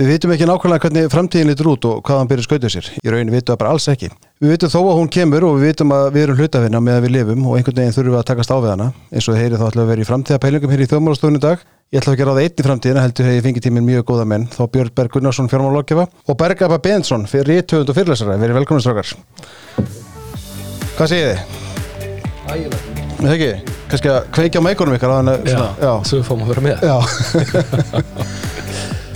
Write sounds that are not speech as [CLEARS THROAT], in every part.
Við vitum ekki nákvæmlega hvernig framtíðin litur út og hvað hann byrja skautuð sér. Í rauninni vitum við bara alls ekki. Við vitum þó að hún kemur og við vitum að við erum hlutafina með að við lifum og einhvern veginn þurfum við að takast á við hana. Eins og þið heyrið þá við að vera í framtíðapælingum hér í þjóðmálastofunni í dag. Ég ætla að gera það einn í framtíðina, heldur ég fengið tíminn mjög góða menn, þá Björn Berg Gunnarsson fjármálokkefa og Berg Abba Bensson fyrir rítöfund og fyrirlesara. [LAUGHS] [LAUGHS]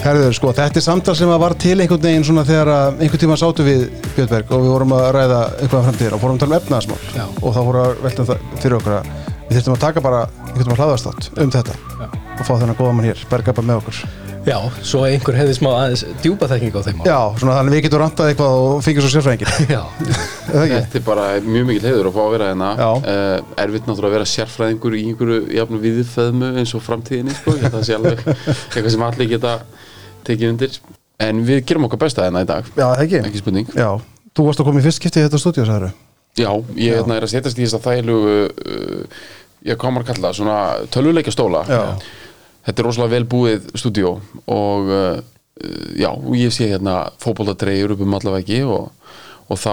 Herður, sko, þetta er samtal sem var til einhvern veginn svona þegar að einhvern tíma sátu við Björnberg og við vorum að ræða einhverja framtíðir og fórum að tala um efnaðasmál og þá voru að velta um það fyrir okkur að við þurftum að taka bara einhvern tíma hlaðastátt um þetta Já. og fá þennan góða mann hér, berga bara með okkur Já, svo einhver hefði smá aðeins djúpa þekking á þeim. málum. Já, svona þannig við getum rantað eitthvað og fengið svo sérfræðingir [LAUGHS] Já. Er það ekki? Þetta er bara mjög mikil heiður að fá að vera hérna uh, Erfitt náttúrulega að vera sérfræðingur í einhverju jafn viðfæðmu eins og framtíðinni sko. Þetta sé alveg [LAUGHS] eitthvað sem allir geta tekið undir. En við gerum okkar besta hérna í dag. Já, ekki? Ekki spurning. Já, þú varst að koma í fyrst skipti í þetta stúdíu, sagður Já, ég hérna, er að setjast í þess að þælu uh, Ég komar að kalla svona tölvuleikja stóla Já. Þetta er rosalega vel búið stúdíó Og uh, já, og ég sé hérna fótboltadreyjur upp um allavegi og, og þá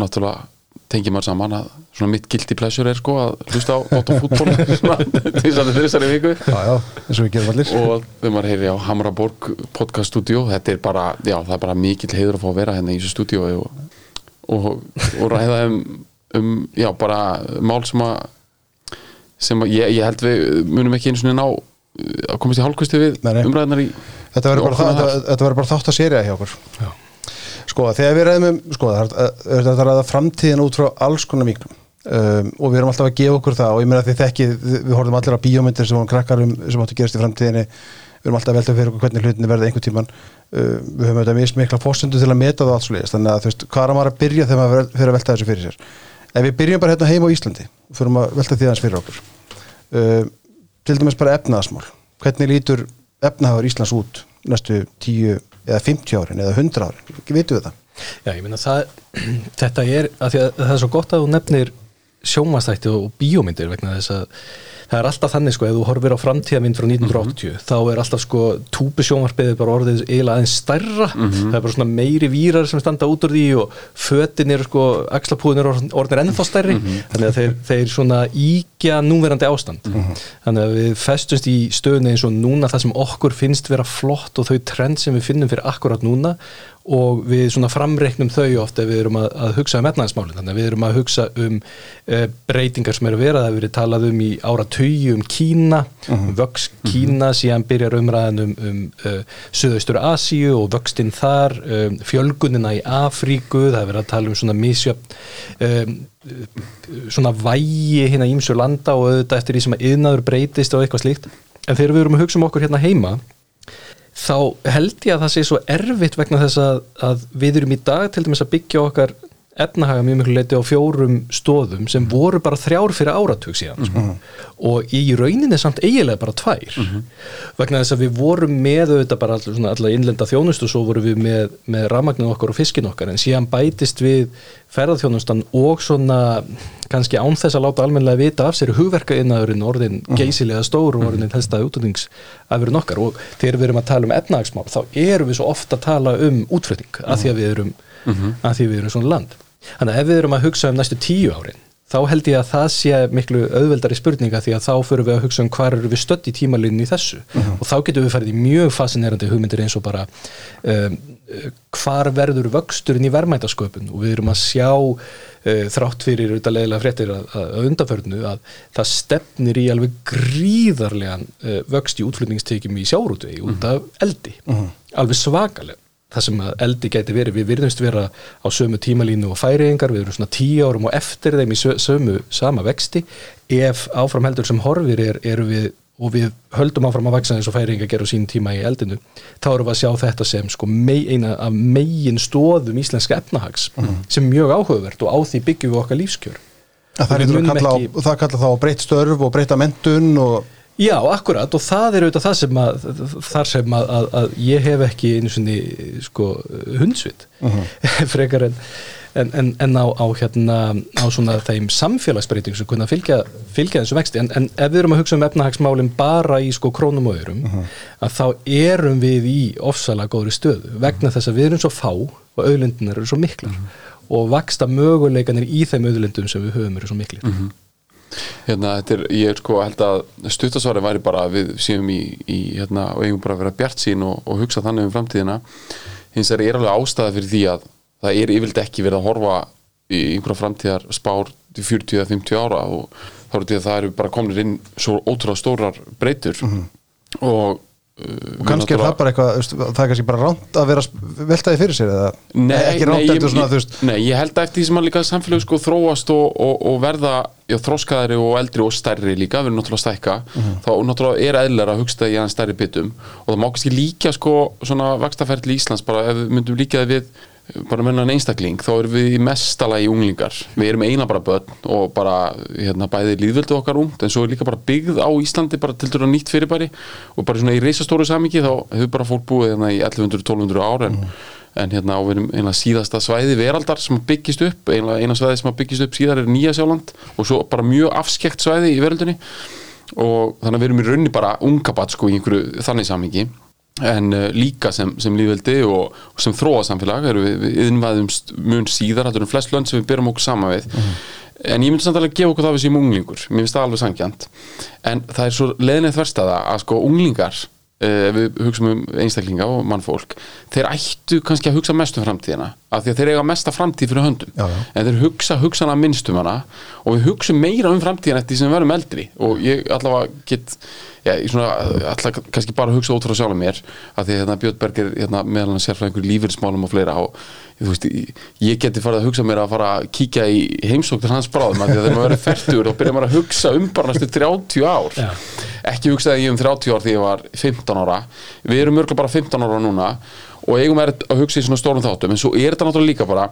náttúrulega tengir maður saman að svona mitt guilty pleasure er sko að hlusta á gott á fútból [LAUGHS] svona tvisari þessari viku Já, já, eins og við gerum allir og þegar maður heyri á Hamraborg podcast stúdíó, þetta er bara já, það er bara mikill heiður að fá að vera hérna í þessu stúdíó og, og, og ræða um, um, já, bara mál sem að sem að ég, ég held við munum ekki einu svona ná að komast í hálfkvisti við umræðinar í Þetta verður bara, Opna þetta, þar. þetta verður bara þátt að sérja hjá okkur Já. Sko, þegar við ræðum um sko, það er þetta að framtíðin út frá alls konar miklum um, og við erum alltaf að gefa okkur það og ég meina að þið þekki, við horfum allir á bíómyndir sem vorum krakkar um, sem áttu að gerast í framtíðinni. Við erum alltaf að velta fyrir okkur hvernig hlutinni verða einhvern tíman uh, við höfum auðvitað mist mikla fórsendu til að meta það allt svo leiðist, þannig að þú veist, hvað er maður að byrja þegar maður fer að velta þessu fyrir sér? Ef við byrjum bara hérna heima á Íslandi og fyrir að velta því aðeins fyrir okkur. Uh, til dæmis bara efnaðasmál hvernig lítur efnahagur Íslands út næstu 10 eða 50 árin eða 100 árin, ekki vitum við það? Já, ég meina það, [CLEARS THROAT] þetta er, að að það er svo gott að þú nefnir sjómastætti og bíómyndir vegna þess að það er alltaf þannig sko, ef þú horfir á framtíðamynd frá 1980 þá er alltaf sko túbusjónvarpiðið bara orðið eiginlega aðeins stærra. Það er bara svona meiri vírar sem standa út úr því og fötin eru sko axlapúðin eru orðinir ennþá stærri. Þannig að þeir, þeir svona íkja núverandi ástand. Þannig að við festumst í stöðunni eins og núna það sem okkur finnst vera flott og þau trend sem við finnum fyrir akkurat núna og við svona framreiknum þau oft ef við erum að, að hugsa um etnaðismálinn þannig að við erum að hugsa um uh, breytingar sem eru að vera, það hefur verið talað um í áratöyu um Kína um vöks Kína, síðan byrjar umræðan um, um uh, Suðaustur Asíu og vöxtinn þar, um, fjölgunina í Afríku, það hefur verið að tala um svona misjöfn svona vægi hérna ímsu landa og auðvitað eftir því sem að yðnaður breytist og eitthvað slíkt. En þegar við erum að hugsa um okkur hérna heima þá held ég að það sé svo erfitt vegna þess að, að við erum í dag til dæmis að byggja okkar efnahaga mjög miklu leiti á fjórum stóðum sem voru bara þrjár fyrir áratug síðan sko. og í rauninni samt eiginlega bara tvær. Vegna þess að við vorum með auðvitað bara allar innlenda þjónust og svo vorum við með, með rafmagninu okkar og fiskin okkar. En síðan bætist við ferðarþjónustan og svona kannski án þess að láta almennilega vita af sér hugverka innaðurinn orðin geysilega stór og orðin helstaði útlæningsafurinn okkar. Og þegar við erum að tala um efnahagsmál þá erum við svo ofta að tala um útflutning af því að við erum að því að við erum svona land þannig að ef við erum að hugsa um næstu tíu árin þá held ég að það sé miklu auðveldari spurninga því að þá förum við að hugsa um hvar eru við stödd í tímalínni í þessu. Og þá getum við farið í mjög fascinerandi hugmyndir eins og bara um, uh, hvar verður vöxturinn í verðmætasköpun? Og við erum að sjá uh, þrátt fyrir auðvitað leðilega fréttir að, að, undanförnu að það stefnir í alveg gríðarlegan uh, vöxt í útflutningstekjum í sjárútvegi út af eldi. Alveg svakalega það sem að eldi gæti verið, við virðumst vera á sömu tímalínu og færiðingar, við erum svona tíu árum og eftir þeim í sö- sömu sama vexti, ef áfram heldur sem horfir er, eru við og við höldum áfram að vaksa eins og færiðingar gera á sín tíma í eldinu, þá erum við að sjá þetta sem sko eina af megin stóðum íslenska efnahags sem er mjög áhugavert og á því byggjum við okkar lífskjör. Að það, Við er munum að kalla á, ekki- það kalla þá á breytt störf og breytta mentun og Já, akkurat og það er auðvitað það sem að þar sem að, að, að ég hef ekki einu svonni sko hundsvit [LAUGHS] frekar en en, en, en á, á hérna á svona þeim samfélagsbreyting sem kunna fylgja, fylgja þessu vexti. En, en ef við erum að hugsa um efnahagsmálin bara í sko krónum og öðrum að þá erum við í ofsalega góðri stöðu vegna þess að við erum svo fá og auðlindunar eru svo miklar. Og vaksta möguleikanir í þeim auðlindum sem við höfum eru svo miklir Hérna, þetta er, ég er sko held að stuttasvari væri bara að við séum í, í hérna, og eigum bara að vera bjart sín og, og hugsa þannig um framtíðina. Hins er alveg ástæða fyrir því að það er yfirleitt ekki verið að horfa í einhverja framtíðar spár til 40-50 ára og þá er þetta að það eru bara komnir inn svo ótrúlega stórar breytur. Og uh, og kannski er það bara eitthvað, það er kannski bara ránt að vera að velta því fyrir sér eða Nei, ekki ránt eftir svona, ég, nei, ég held að eftir því sem að líka samfélag sko þróast og, og, og verða já, þróskaðari og eldri og stærri líka við erum náttúrulega stækka Mhm. þá náttúrulega er eðlar að hugsta í aðeins stærri bitum og það má kannski líka sko svona vakstaferðli Íslands bara ef við myndum líka það við bara menna en einstakling þá erum við mestalagi unglingar. Við erum eina bara börn og bara hérna, bæði líðvöldu okkar ungt en svo er líka bara byggð á Íslandi bara til dæra nýtt fyrirbæri og bara svona í reisastóru samingi þá hefur bara fólk búið hérna í 1100-1200 ár en, en hérna á við erum eina síðasta svæði veraldar sem byggist upp eina, eina svæði sem byggist upp síðar er Nýja Sjáland og svo bara mjög afskekt svæði í veröldinni. Og þannig að við erum í raunni bara unga bat sko í einhverju þannig samingi en uh, líka sem, sem lífveldi og, og sem þróa samfélag erum við, við innvæðumst mun síðar þetta eru flest lönd sem við byrjum okkur saman við. En ég myndi samt alveg að gefa okkur það við séum unglingur. Mér finnst það alveg sangjant en það er svo leðinlega þverstaða að sko unglingar uh, við hugsaum um einstaklinga og mannfólk þeir ættu kannski að hugsa mest um framtíðina af því að þeir eiga mesta framtíð fyrir höndum Já, já. en þeir hugsa hugsanlega minnst um hana og við hugsum meira um framtíðina eftir sem við verðum eldri og ég allavega get já, ég svona, allavega kannski bara hugsa út frá sjálf mér að því að hérna, Björn Berg er hérna, meðal hann sérfræðingur í lífeyrismálum og fleira og veist, ég- geti farið að hugsa mér að fara að kíkja í heimsóktur hans bráðum af því að þegar maður verið færtur og byrja maður að hugsa um bara næstu 30 ár Já. ekki hugsaði ég um 30 ár því ég var 15 ára við erum mörgulega bara 15 ára núna og eigum er að hugsa í svona stórum þáttum. En svo er þetta náttúrulega líka bara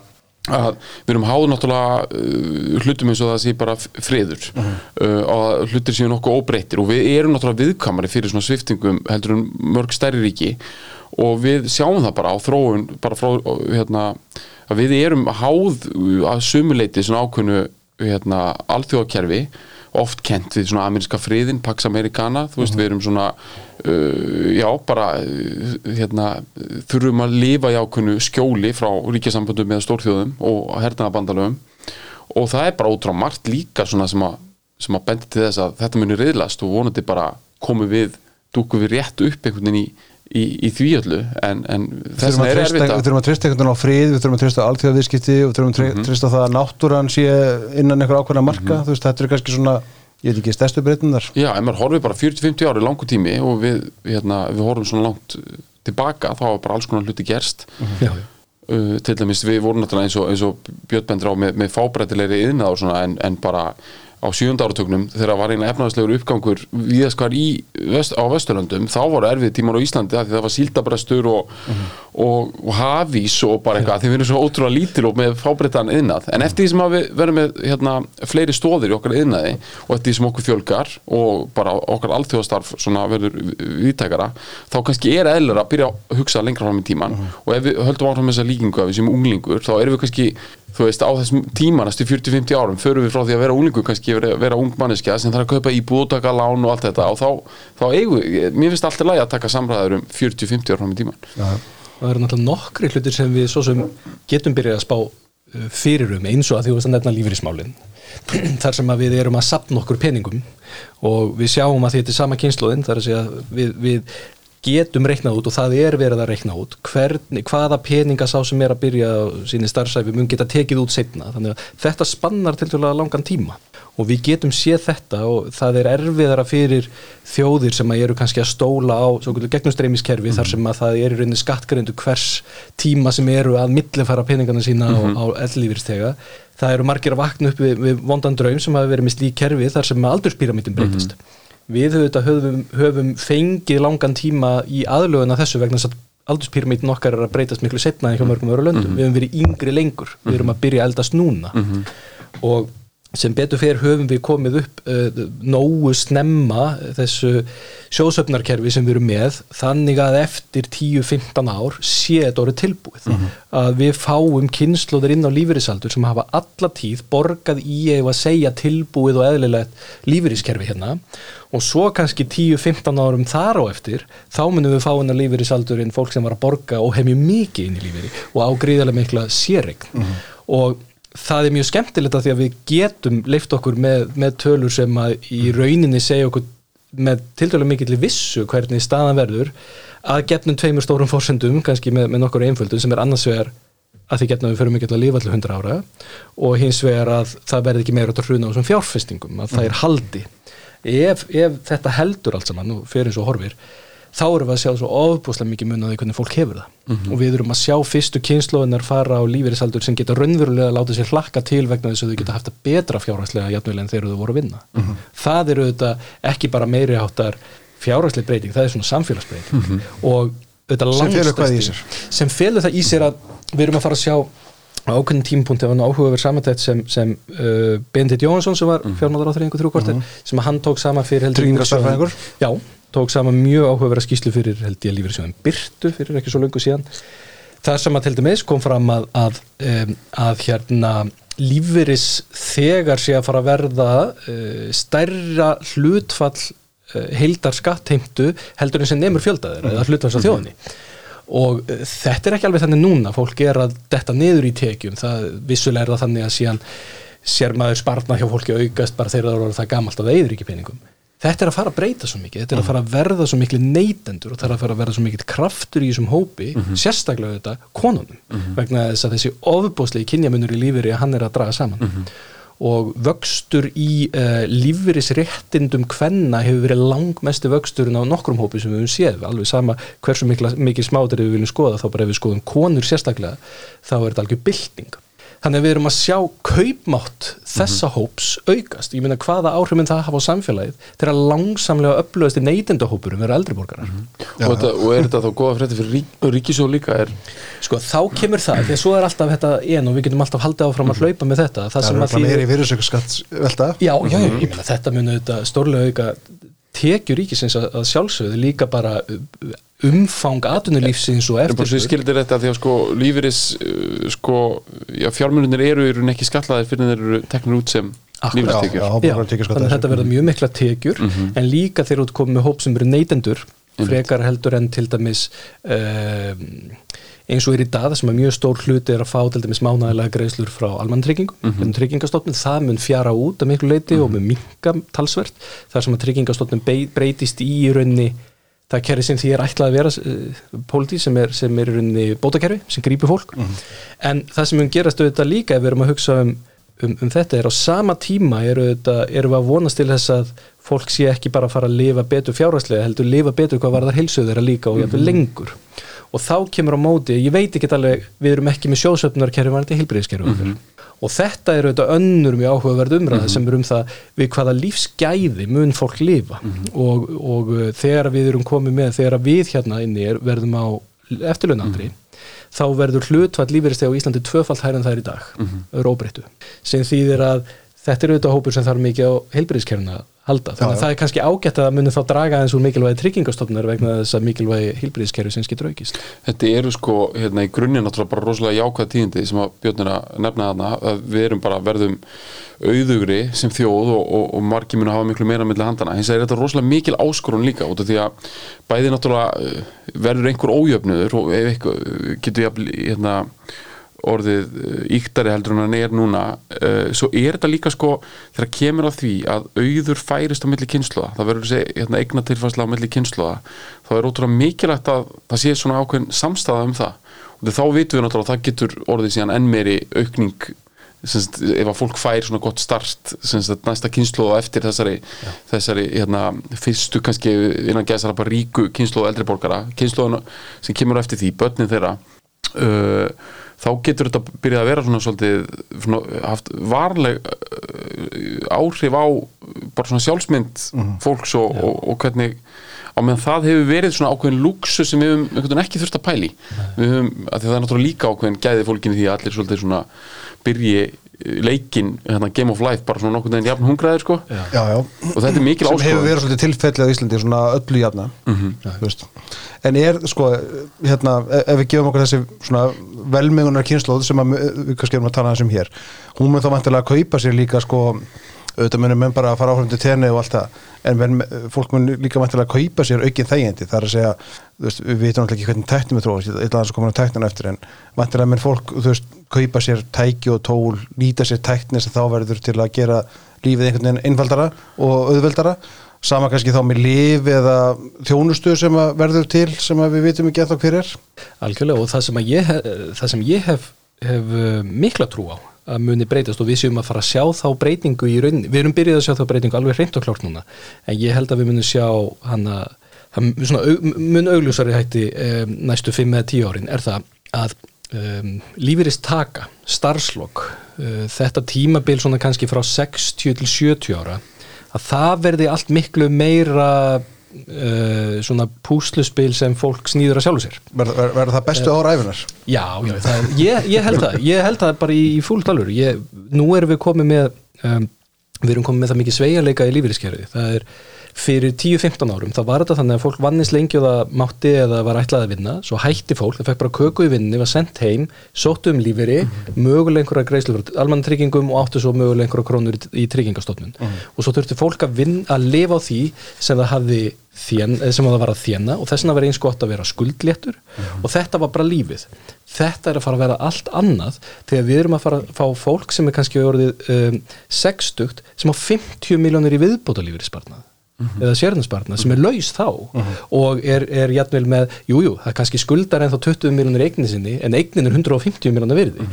að við erum háður náttúrulega uh, hlutum eins og það sé bara friður. Uh, og að hlutir séu nokkuð óbreyttir. Og við erum náttúrulega viðkamari fyrir svona sviftingum heldur en mörg stærri ríki. Og við sjáum það bara á þróun bara frá hérna að við erum háð að sumuleiti svona ákveðnu hérna alþjóðakerfi oft kent við svona ameríska friðin Pax Americana, þú veist við erum svona uh, já bara uh, hérna þurfum að lifa í ákveðnu skjóli frá ríkjasamböndum með stórþjóðum og hernaðabandalöfum og það er bara ótrá margt líka svona sem að, sem að bendi til þess að þetta muni riðlast og vonandi bara komum við dúkum við rétt upp einhvern veginn í, í, í því öllu en, en Við þess að er treysta- erfitt við að þurfum að treysta einhvern veginn á frið, við þurfum að treysta á alþjóðaviðskipti og við þurfum að tre- treysta á það að náttúran sé innan einhver ákveðna marka, þú veist, þetta er kannski svona ég veit ekki, stærstu breytindar Já, ef maður horfir bara 40-50 ári langu tími og við, hérna, við horfum svona langt tilbaka, þá var bara alls konar hluti gerst. Já, uh, til dæmis við vorum náttúrulega eins og, og Björn bendur á með, með og svona en, en bara á sjönda áratögnum þegar var eina efnaðslegur uppgangur viðaskvar í vest, á Vesturlöndum þá voru erfið tímar á Íslandi það var síldabrestur og, og, og hafís og bara eitthvað við erum svo ótrúlega lítil og með fábreytan yðnað en eftir því sem við verðum með hérna, fleiri stóðir í okkar yðnaði og eftir því sem okkur fjölgar og bara okkar alþjóðastarf svona verður viðtækara þá kannski er eðlur að byrja að hugsa lengra fram í tíman og ef við höldum áfram með þessa líkingu að við séum unglingur þá erum við kannski þú veist, á þessum tíma næstu 40-50 árum förum við frá því að vera unglingur kannski vera, vera ung manneskja sem þarf að kaupa íbúð og taka lán og allt þetta. Og þá, þá eigum við, mér finnst alltaf lægi að taka samræður um 40-50 árum fram í tíman það eru náttúrulega nokkri hlutir sem við svo sem getum byrjað að spá uh, fyrir um eins og að því að nefna lífeyrismálin. [CLEARS THROAT] Þar sem að við erum að sapna okkur peningum og við sjáum að þetta er sama kynnslóðin þar að segja við, við getum reiknað út og það er verið að reikna út hvernig, hvaða peninga sá sem er að byrja síni starfsæfi mun geta tekið út setna þannig að þetta spannar til dælulega langan tíma og við getum séð þetta og það er erfiðara fyrir þjóðir sem að eru kannski að stóla á gegnumstreymiskerfi þar sem að það er í rauninni skattgrindu hvers tíma sem eru að millifæra peningana sína á, á ellífyrstega það eru margir að vakna upp við, við vondan draum sem hafa verið með slík kerfi þar sem aldurspíramítin breytist við höfum, höfum, höfum fengið langan tíma í aðlögun af þessu vegna þess að aldurspíramítin okkar er að breytast miklu setna en hjá mörgum öru löndum. Við höfum verið yngri lengur. Við erum að byrja að eldast núna. Og sem betur fyrir höfum við komið upp uh, nógu snemma þessu sjóðsöfnarkerfi sem við erum með þannig að eftir 10-15 ár sé þetta orðið tilbúið. Að við fáum kynnslóðir inn á lífeyrisaldur sem hafa alla tíð borgað í ef að segja tilbúið og eðlilegt lífeyriskerfi hérna. Og svo kannski 10-15 árum þar á eftir þá munum við fá hennar lífeyrisaldurinn fólk sem var að borga og hef mjög mikið inn í lífeyri og ágríðarlega mikla sérregn. Og það er mjög skemmtilegt að því að við getum leift okkur með, með tölur sem að í rauninni segja okkur með tildulega mikill vissu hvernig staðan verður að getnum tveimur stórum fórsendum kannski með, með nokkur einföldum sem er annars vegar að því getnum við fyrir mikill að lifa allir 100 ára og hins vegar að það verði ekki meira út að hruna á þessum fjárfestingum að það er haldi. Ef, ef þetta heldur allt saman og fyrir eins og horfir þá erum við að sjá svo ofbúslega mikið mun á því hvernig fólk hefur það. Og við erum að sjá fyrstu kynnslóðunar fara á lífeyrisaldur sem geta raunverulega að láta sér hlakka til vegna þess að þau geta haft að betra fjárhagslega jafnvel en þegar þau voru að vinna. Það eru þetta ekki bara meiri áttar fjárhagsleg breyting, það er svona samfélagsbreyting. Og þetta Sem felur hvað í langstærsti- sér? sem felur það í sér að við erum að fara að sjá ákveðin tímapunkt ef hann áhugaverð samantætt sem, sem uh, Bendit Jóhansson sem var fjármálar á þreyingu þrjú kortir sem að hann tók sama fyrir heldur Tryggingastarfræðingur? Já, tók sama mjög áhugaverða skýslu fyrir held ég lífyrirsjóðin Byrtu fyrir ekki svo löngu síðan. Þar sem að til dæmis kom fram að, að, um, að hérna lífyris þegar sé að fara að verða uh, stærra hlutfall uh, heildar skattheimtu heldur en sem nemur fjöldaðir eða hlutfalls á þjóðinni. Og uh, þetta er ekki alveg þannig núna. Fólk er að detta niður í tekjum. Það vissulega er það þannig að síðan sér maður spartna hjá fólki aukast bara þegar það eru það gamalt að það eyður ekki peningum þetta er að fara að breyta svo mikið þetta er að fara að verða svo miklu neytendur og það er að fara að verða svo mikið kraftur í þessum hópi sérstaklega þetta konunum vegna þess að þessi ofbóðslegi kynjamunur í lífeyri hann er að draga saman. Og vöxtur í uh, lífeyrisréttindum kvenna hefur verið langmestu vöxturinn á nokkrum hópi sem við höfum séð. Alveg sama hversu mikið smáður við viljum skoða þá bara ef við skoðum konur sérstaklega þá er þetta algjör bylting þannig að við erum að sjá kaupmátt þessa hóps aukast. Ég meina hvaða áhrifin það hafa á samfélagið þegar langsamlega upplöðast í neytendahópurum vera eldriborgarar og, þetta, og er þetta þá góða frétti fyrir rík, ríkisjóð líka? Er, sko þá kemur það, því að svo er alltaf þetta en og við getum alltaf haldið áfram að hlaupa með þetta. Það Það sem er að því meiri virðisaukaskatt velta Já, já, já, ég meina þetta mun auðvitað stórlega auka tekjur ríkisins að, að sjálfsögðu. Líka bara umfang atvinnulífsins og er svo ég eftir skildir þetta því að sko lífeyris uh, sko, já fjármunir eru raun ekki skallaðir fyrir þeir eru teknir út sem lífeyristekjur. Þannig að þetta verða mjög mikla tekjur en líka þegar þú ert komið með hóp sem eru neytendur frekar heldur en til dæmis um, eins og er í dag sem að mjög stór hluti er að fá til dæmis mánaðilega greiðslur frá almanntryggingum mm -hmm. tryggingastofnun, það mun fjara út að miklu leiti og mun minka talsvert þar sem að tryggingastofnun breytist í í rauninni það kerfi sem því er ætlað að vera uh, pólitíð sem er, sem er í rauninni bótakerfi sem grípur fólk. En það sem mun gerast auðvitað líka ef við erum að hugsa um, um, um þetta er á sama tíma eru, auðvitað, erum við að vonast til þess að fólk sé ekki bara að fara að lifa betur fjárhagslega heldur lifa betur hvað var þar heilsuð þeirra líka og jafnvel lengur. Og þá kemur á móti, ég veit ekki alveg við erum ekki með sjóðsöfnarkerfi varandi heilbreyðiskerfi mm og þetta eru auðvitað önnur mjög áhugaverð umræða sem er um það við hvaða lífsgæði mun fólk lifa. Og, og uh, þegar við erum komið með, þegar við hérna inni er, verðum á eftirlaunaldri þá verður hlutfall lífeyristega á Íslandi tvöfalt hærið en það er í dag mm -hmm. róbreyttu, sem þýðir að þetta er auðvitað hópur sem þarf mikið á heilbreyðiskerfina að halda, þannig að það er kannski ágætt að muni þá draga eins úr mikilvægi tryggingastofnar vegna þess að mikilvægi heilbreyðiskerfi sem getur aukist. Þetta eru sko, hérna í grunni náttúrulega bara rosalega jákvæð tíðindi sem að Björn er að nefna þarna að við erum bara verðum auðugri sem þjóð og, og, og margir munu hafa miklu meira milli handana, hins vegar er þetta rosalega mikil áskorun líka út af því að bæði náttúrulega eh, verður einhver ójöfnuður og ef eitthvað getur jafn, hérna, orðið íktari heldur en hann er núna uh, svo er þetta líka sko þegar kemur að því að auður færist á milli kynsluða, það verður þessi hérna, eigna tilfærsla á milli kynsluða, þá er ótrúlega mikilvægt að það sé svona ákveðin samstæða um það. Og þá vitum við náttúrulega að það getur orðið síðan enn meiri aukning Semst, ef að fólk fær svona gott start semst, næsta kynslu og eftir þessari, þessari hérna, fyrstu kannski innan gæðsara bara ríku kynslu og eldri borgara kynslu sem kemur á eftir því, börnin þeirra uh, þá getur þetta byrjað að vera svona svolítið svona, haft varleg uh, áhrif á bara svona sjálfsmynd fólks og, og, og hvernig á meðan það hefur verið svona ákveðin lúksu sem við veginn ekki þurft að pæli við höfum, að það er náttúrulega líka ákveðin gæði fólkinni því að allir svolítið svona byrji leikin hérna, Game of Life bara svona nokkuð en jafn hungraðir sko. Já. já, já. Og þetta er mikil sem hefur verið svolítið tilfelli á Íslandi svona öllu jafna. Mhm. mm en er sko hérna, e- ef við gefum okkur þessi svona velmegunar kynnslóð sem að, við kannski erum að tala þessum hér hún mun þá vantilega að kaupa sér líka sko auðvitað munum menn bara að fara áfram til tenni og allt það en menn, fólk mun líka vantilega að kaupa sér aukin þægindi þar að segja þú veist, við veitum náttúrulega ekki hvernig tæknum við þróast kaupa sér tæki og tól nýta sér tækni sem þá verður til að gera lífið einhvern veginn einfaldara og auðveldara. Sama kannski þá með líf eða þjónustu sem verður til sem við vitum ekki eftir hver er. Algjörlega og það sem, ég, það sem ég hef, hef uh, mikla trú á að muni breytast og við séum að fara að sjá þá breytingu í rauninni, við erum byrjuð að sjá þá breytingu alveg hreint og klárt núna, en ég held að við munum sjá hana, au- mun augljósari hætti um, næstu 5 eða 10 árin. Er það að um, lífirist taka, starfslokk uh, þetta tímabil svona kannski frá 60 til 70 ára að það verði allt miklu meira uh, svona púsluspil sem fólk snýður að sjálfu sér. Verður ver, ver það bestu ára æfinar Já, já það, ég, ég held það ég held það bara í, í fúlt alveg ég, nú erum við komið með um, við erum komið með það mikið sveigjarleika í lífeyriskerfi það er fyrir 10-15 árum þá var þetta þannig að fólk vannist lengi og það mátti eða var ætlað að vinna svo hætti fólk, það fekk bara köku í vinninni var sendt heim, sóttu um lífeyri mögulega einhverja greiðslu fyrir almann tryggingum og áttu svo mögulega einhverja krónur í, í tryggingastofnun. Og svo þurfti fólk að, vinna, að lifa á því sem það hafði þén, eða sem það var að þjena og þess vegna var eins gott að vera skuldléttur. Og þetta var bara lífið. Þetta er að fara að vera allt annað þegar við erum að fara að fá fólk sem er kannski orðið um, 60 sem á 50 miljónir í viðbóta lífeyrisparnað eða sérnarspartnað sem er laus þá og er, er jætvel með jújú, jú, það kannski skuldar en þá 20 miljónir eignin sinni en eignin er 150 miljónar virði.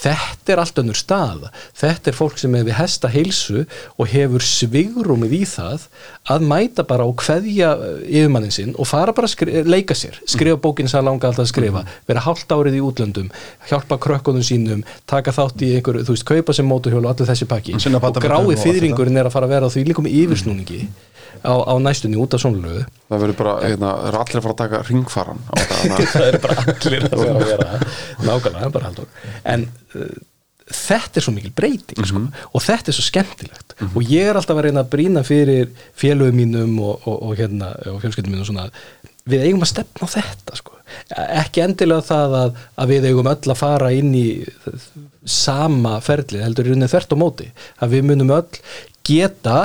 Þetta er allt önnur stað þetta er fólk sem við hesta heilsu og hefur svigrúmið í það að mæta bara og kveðja yfirmannin sinn og fara bara að skri, leika sér. Skrifa bókinn sem það langa alltaf að skrifa. Vera hálft árið í útlöndum hjálpa krökkunum sínum, taka þátt í einhver þú veist, kaupa sem móturhjól og allir þessi pakki og grái fyrringurinn er að fara að vera á því líka með yfirsnúningi á, á næstunni út af svona lögu það verður bara, hérna, það er allir að fara að taka ringfaran á þetta? Þannig [LAUGHS] að- það er bara allir að vera að vera [LAUGHS] nákvæmlega, bara haldur en uh, þetta er svo mikil breyting sko, og þetta er svo skemmtilegt. Og ég er alltaf að reyna að brýna fyrir félögum mínum og, og, og hérna og fjölskyldum mínum svona við eigum að stefna á þetta sko. ekki endilega það að, að við eigum öll að fara inn í sama ferli heldur í rauninni þvert á móti. Að við munum öll geta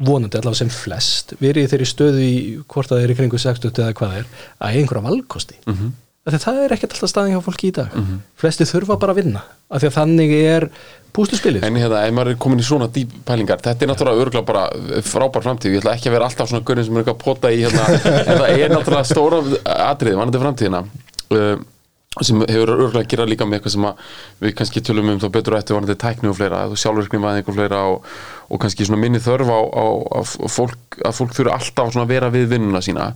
vonandi allavega sem flest verið þeirri stöðu í hvort er í kringu 60 eða hvað er að einhverja valkosti. Mm -hmm. það er ekkert alltaf staðin hjá fólki í dag. Flesti þurfa bara að vinna af því að þannig er púsluspilið. En hérna, ef maður er komin í svona dýp pælingar Þetta er náttúrulega örgulega bara frábær framtíð. Ég ætla ekki að vera alltaf svona gurinn sem er eitthvað að pota í hérna, En það er náttúrulega stóra atrið Vanandi framtíðina. Uh, sem hefur örgulega að gera líka með eitthvað sem að við kannski tölum um þá betur eftir vanandi tækni og fleira, þú sjálfurknum að einhver fleira og, og kannski svona minni þörf á, á, á fólk, að fólk þurfa alltaf að vera við vinnuna sína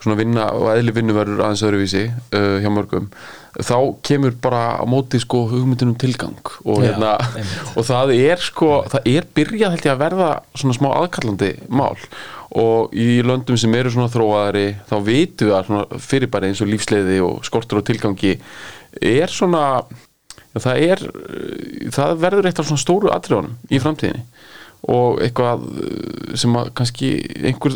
svona vinna og eðli vinnu verður aðeins öðruvísi uh, hjá mörgum. Þá kemur bara á móti sko hugmyndunum tilgang og, Já, hérna, [LAUGHS] og það er sko það er byrjað held ég að verða svona smá aðkallandi mál og í löndum sem eru svona þróaðari þá vitum við að svona fyrirbæri eins og lífsleiði og skortur og tilgangi er svona það er það verður eitt af svona stóru atriðunum í framtíðinni. Og eitthvað uh, sem að kannski einhver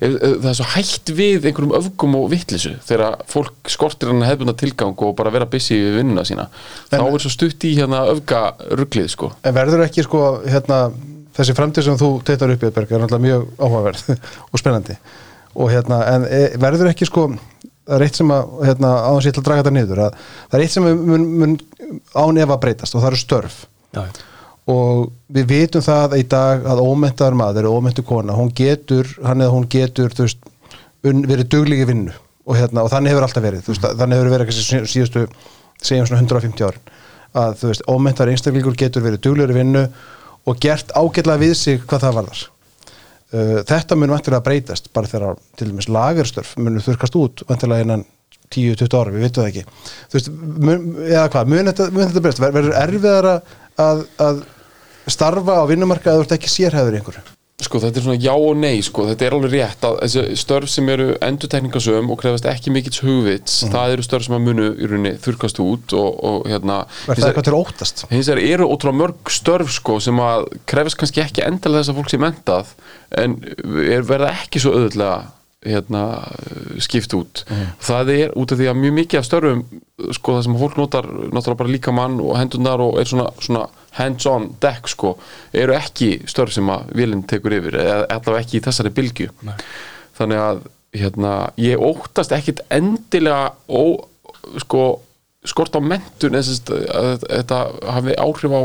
ef það er svo hægt við einhverjum öfgum og vittlisu þegar fólk skortir hann hefðbunda tilgang og bara vera busy við vinnuna sína. Þá er svo stutt í hérna öfgaruglið sko. En verður ekki sko hérna þessi framtíð sem þú teitar upp í Berg er náttúrulega mjög áhugaverð [LAUGHS] og spennandi. Og hérna en e, verður ekki sko það er eitt sem að hérna áðans ég ætla að draga þetta niður að það er eitt sem mun, mun án ef að breytast og það eru störf. Já, og við vitum það í dag að ómentaður maður og ómentu kona, hún getur hann eða hún getur þú veist, verið dugligi vinnu og, hérna, og þannig hefur alltaf verið veist, þannig hefur verið sí- síðustu segjum svona 150 árin að þú veist, ómentaður einstaklingur getur verið duglegri vinnu og gert ágætlega við sig hvað það varðar. Uh, þetta mun vantilega breytast bara þegar til dæmis lagerstörf munur þurkast út vantilega innan 10-20 ára, við vitum það ekki. Þú veist, mun, eða hvað, mun þetta, mun þetta breyst Ver, verður erfiðara að, að starfa á vinnumarka að þú ert ekki sérhæður í einhverju sko þetta er svona já og nei sko, þetta er alveg rétt að þessi störf sem eru endurtekningasöm og krefast ekki mikill hugvits, það eru störf sem að munu í rauninni þurkast út og, og hérna Er það eitthvað til óttast? hins vegar eru ótrúlega mörg störf sko sem að krefast kannski ekki endilega þess að fólk sé mentað en er verða ekki svo auðvitað hérna skipt út. Það er út af því að mjög mikið af störfum sko það sem fólk notar náttúrulega bara líka mann og hendunar og er svona, svona hands on deck sko eru ekki störf sem að vilin tekur yfir eða allavega ekki í þessari bylgju. Nei. þannig að hérna, ég óttast ekkit endilega ó, sko, skort á mentun eða að þetta hafi áhrif á,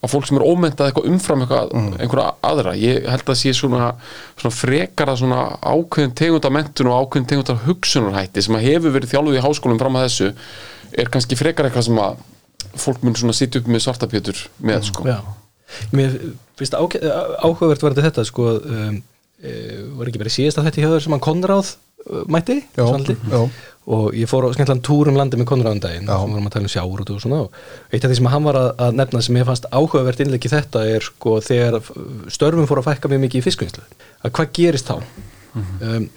á fólk sem er ómentað eitthvað umfram eitthvað, einhverja aðra. Ég held að sé svona, svona frekara svona ákveðin tegunda mentun og ákveðin tegunda hugsunarhætti sem að hefur verið þjálfuð í háskólum fram að þessu er kannski frekara eitthvað sem að fólk mun svona sitja upp með svartapjötur með sko. Já, mér finnst áhugavert var þetta sko um, e, var ekki verið síðast að þetta hjá þér sem hann Konráð uh, mætti? Já, já. og ég fór á skemmtlan túr um landi með Konráðum daginn Já. sem vorum að tala um sjáur og svona og eitt af því sem hann var að, að nefna sem ég fannst áhugavert innleiki þetta er sko þegar störfum fór að fækka mjög mikið í fiskvinnslu. Að hvað gerist þá? Um,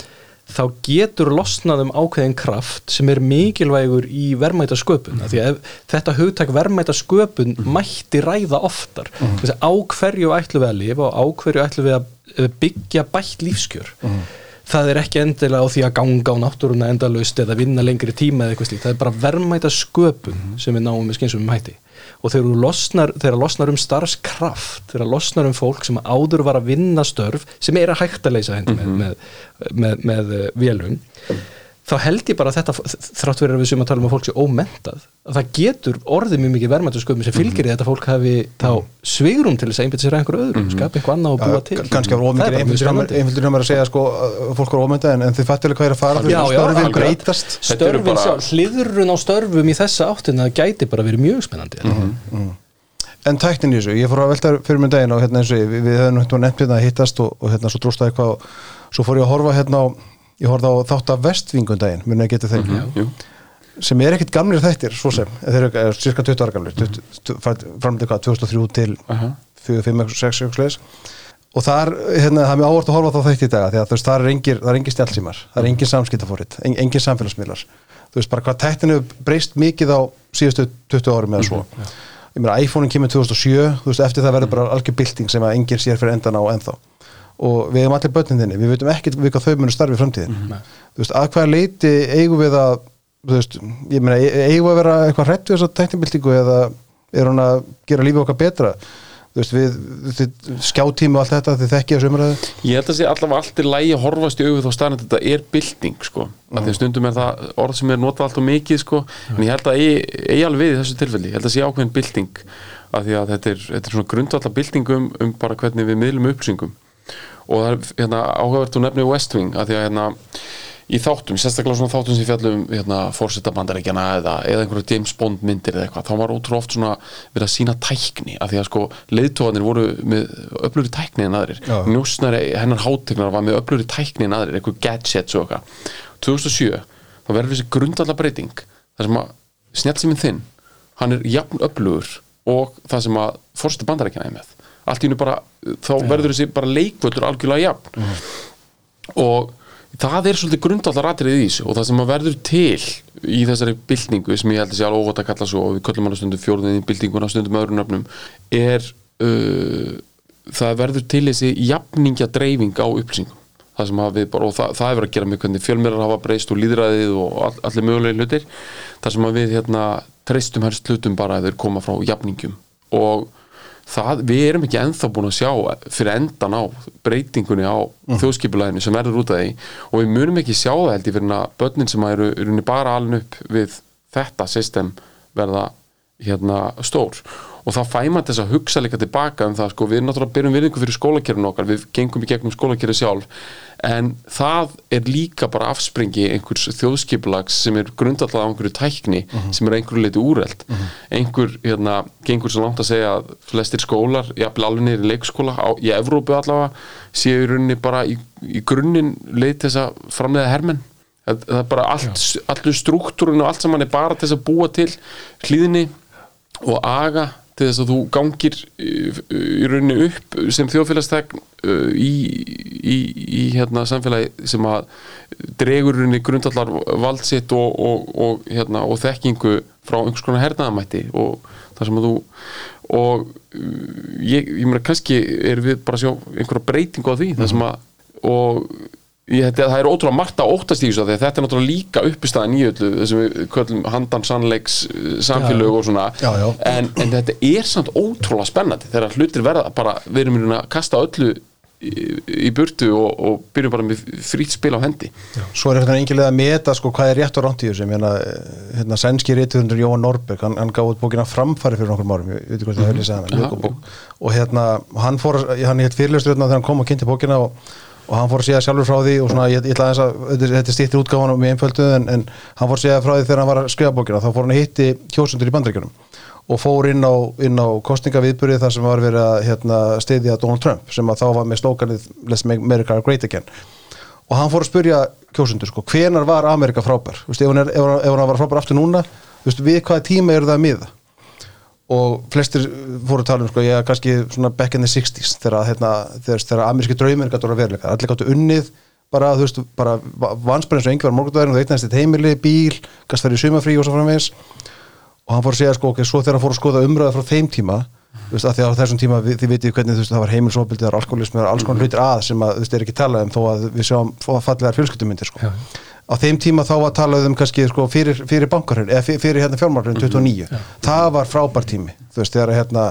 þá getur losnað um ákveðin kraft sem er mikilvægur í verðmæta sköpun því að þetta hugtak verðmæta sköpun mætti ræða oftar. Þessi á hverju ætlu við að lifa og á hverju ætlu við að eh, byggja bætt lífskjör? Það er ekki endilega á því að ganga á náttúruna endalaust eða vinna lengri tíma eða eitthvað slíkt, það er bara verðmæta sköpun sem við náum með skynsum um hætti og þegar losnar, þegar losnar um starfskraft þegar losnar um fólk sem áður var að vinna störf sem er að hægt að leysa hendi með, með, með, með eh, vélum þá held ég bara að þetta þrátt verið að við sem að tala um að fólk sé ómentað að það getur orðið mjög mikið verðmættu sköpum sem fylgir því að þetta fólk hafi þá svigrum til þess að einbæta sér að einhverju öðru skapa einhver annað og búa til. kannski er mjög spennandi. einföldur hjá mér að segja sko, að fólk er ómynda en, en þið fattilega hvað er að fara Já, já, störfin algjörlega. breytast. Eru bara- sjálf, hliðrun á störfum í þessa áttina gæti bara verið mjög spennandi. En tæknin í þessu, ég fór að velta fyrir mig daginn og hérna eins og ég, við, við höfum hérna nefnt hérna að hittast og, og hérna svo dróstaði eitthvað og svo fór ég að horfa hérna á ég horfði á þátt af vestvingun daginn muni að geta þeim Jú. sem er ekkit gamlir þættir, svo sem. Þeir eru er, cirka 20 ára gamlir 20 fram til hvað, 2003 til Aha. 4, 5, 6, 6 leis og þar, hérna, það er mjög ávart að horfa þá þætti í dag því að þú veist, það er engir, það er engin stjálfsímar það er engin samskiptafórit, en, engin samfélagsmiðlar. Þú veist, bara hvað tættinu breyst mikið á síðustu 20 árum eða svo. Ég meina, iPhone-in kemur 2007 þú veist, eftir það verður bara algjör bylting sem að enginn sér fyrir endan á ennþá og við hefum allir börnin þinni, við veitum ekkert við hvað þau munu starfi í framtíðin þú veist, að hvaða leiti eigum við að þú veist, ég meina, e- eigum við að vera eitthvað hrættu þess að tæknibyltingu eða er hún að gera lífið okkar betra? Þú veist, við, við skjáttími og allt þetta, þið þekkja þessu umræðu Ég held að sé allavega allt er lægi að horfast í augu þá staðan þetta er bylting sko. mm. því að stundum er það orð sem er notað allt og mikið sko. en ég held að eigi alveg við í þessu tilfelli, ég held að sé ákveðin bylting. Af því að þetta er, þetta er svona grundvallar bylting um, um bara hvernig við miðlum upplýsingum og það er hérna, áhugavert og nefnir West Wing af því að hérna, í þáttum, sérstaklega svona þáttum sem fjallum hérna, fórseta bandarækjana eða, eða einhverju James Bond myndir eða eitthvað, þá var ótrú oft svona verið að sína tækni, af því að sko leiðtóðanir voru með öfluri tækni en aðrir, Já. njósnari hennar hátegnar var með öfluri tækni en aðrir, eitthvað gadgets og eitthvað. 2007, þá verður þessi grundallar breyting, þar sem að snjálfsíminn þinn, hann er jafn öflugur og það sem að fórseta bandarækjana er með, allt í hennu bara þá verður þessi bara leikvöldur algjörlega jafn. Og það er svolítið grundallar atrið í þessu og það sem að verður til í þessari byltingu sem ég held að sé alveg óvægt að kalla svo og við köllum hana stundum fjórðinni byltinguna stundum öðrum nöfnum er uh, það verður til þessi jafningja dreifing á upplýsingum. Það sem að við bara, og það, það er verið að gera með hvernig fjölmjölar hafa breyst og líðræðið og all, allir mögulegi hlutir. Það sem að við hérna treystum helst hlutum bara að þeir koma frá jafningjum. Og það, við erum ekki ennþá búin að sjá fyrir endan á breytingunni á mm. þjóðskipulæðinu sem verður út af því og við munum ekki sjá það held ég fyrir að börnin sem eru, eru bara alin upp við þetta system verða hérna stór og þá fæ maður þess að hugsa líka tilbaka um það sko, við náttúrulega byrjum virðingu fyrir skólakerfinu okkar við gengum í gegnum skólakerfi sjálf en það er líka bara afspringi einhvers þjóðskipulags sem er grundallað á einhverju tækni sem er einhverju leiti úreld einhver, hérna, gengur svo langt að segja að flestir skólar, jafnvel alveg niður í leikskóla á, í Evrópu allavega séu í rauninni bara í, í grunninn leið til þess að framleiða hermenn. Það, það er bara allt, allur struktúrun og allt saman er bara til þess að búa til hlýðinni og aga til þess að þú gangir í, í rauninni upp sem þjóðfélagstegn uh, í, í, í hérna samfélagi sem að dregur rauninni grundallar valdsitt og, og, og, hérna, og þekkingu frá einhvers konar hernaðamætti og það sem að þú og uh, ég, ég meina kannski er við bara að sjá einhverja breytingu á því það sem að og ég, þetta, það er ótrúlega margt að óttast í þessu að þetta er náttúrulega líka uppistæðan í öllu þessum við köllum handan sannleiks uh, samfélög og svona. Já, já. En, en þetta er samt ótrúlega spennandi þegar hlutir verða bara við erum í rauninni að kasta öllu í, í burtu og, og byrjum bara með frýtt spil á hendi. Svo er þetta engilega að meta sko hvað er rétt og ránt í þessu, ég meina, hérna sænski reytuðundur Jóhann Norberg, hann, hann gaf út bókina framfæri fyrir nokkur árum, ég veit ekki hvað það hefði ljókabók, og hérna hann hann hétt hann og hann fór að segja sjálfur frá því og svona, ég, ég ætla að, þetta- þetta er stýttir útgáfanum í einföldu, en, en hann fór að segja frá því þegar hann var að skrifa bókina, þá fór hann að hitti kjósundur í bandaríkjunum og fór inn á, inn á kostningaviðburið þar sem var verið að hérna, stiðja Donald Trump sem að þá var með slókanið Let's make America great again. Og hann fór að spyrja kjósundur sko, hvenar var Amerika frábær? Vist, ef, hún var frábær aftur núna Vist, við hvaða tíma eru það að miða og flestir fóru að tala um sko, ég er kannski svona back in the 60s þegar, hérna, þegar, þegar ameríski draumir gætu að veruleika, allir gætu unnið bara, þú veist, bara vansbæri eins og einhver morgundagurinn og það eignast eitt heimili, bíl gæst verið í sumafrí og svo framvegis. Og hann fór að segja sko, ok, svo þegar hann fór að skoða umröða frá þeim tíma þú veist, að því að þessum tíma þið vitið hvernig þú veist, það var heimilsofbildi, það var alkoholismi, það var alls konar hlutir að sem að þú veist, er ekki talað um þó að við sjáum fallegar fjölskyldumyndir sko. Á þeim tíma þá var talað um kannski sko, fyrir, fyrir bankarhörn, eða fyrir, fyrir hérna fjármárhörn 29, það var frábær tími þú veist, þegar hérna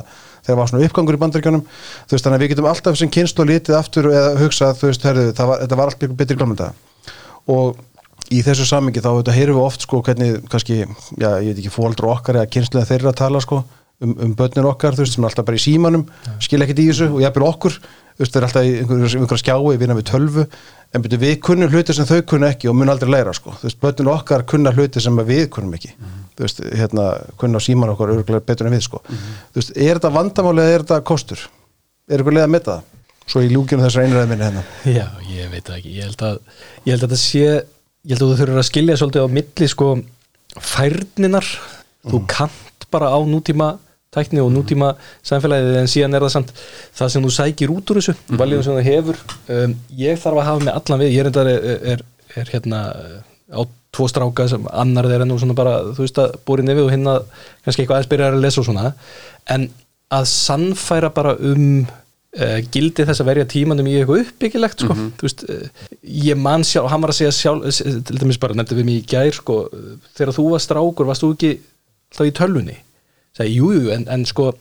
þegar var svona uppgangur í bandaríkjunum þú veist, þannig að við getum alltaf sem kynst og litið aftur eða hugsað, þú veist, herðu, það var, þetta var allt miklu betri glámynda og í þessu samingi þá þetta, heyrum við oft sko hvernig kannski, já, ég veit ekki fóldur okkar eða kynslega þeirra að tala sko um, um börnin okkar, þú veist, sem er alltaf bara í símanum skil ekkert í þessu og jafnvel okkur þú veist, þeir eru alltaf í einhverju einhver skjái vinna við tölvu, en byrju við kunnum hluti sem þau kunna ekki og mun aldrei læra sko. Þú veist, börnin okkar kunna hluti sem við kunnum ekki. Þú veist, hérna, kunna síman okkar örgulega betur en við sko. Þú veist, er þetta vandamáli eða er þetta kostur? Er eitthvað leið að meta það? Svo í ljúkjum þessar einræði minni hérna. Já, ég veit ekki, ég held að ég held að þetta sé, ég held að þú þurfur að skilja svolítið á milli sko færninar, þú kant bara á nútíma tækni og nútíma samfélagið en síðan er það samt það sem þú sækir út úr þessu mm -hmm. sem það hefur um, ég þarf að hafa með allan við, ég er, er, er, er hérna á tvo stráka sem annar þeir er nú svona bara þú veist að búri nefið og hinna kannski eitthvað aðeins byrjar að lesa og svona en að sannfæra bara um uh, gildi þess að verja tímanum í eitthvað uppbyggilegt sko. þú veist, uh, ég man sjálf og hann var að segja sjálf, til dæmis bara nefndi við mig í gær sko, þegar þú var strákur varst þú ekki alltaf í tölvunni segi, jú, jú, en, en sko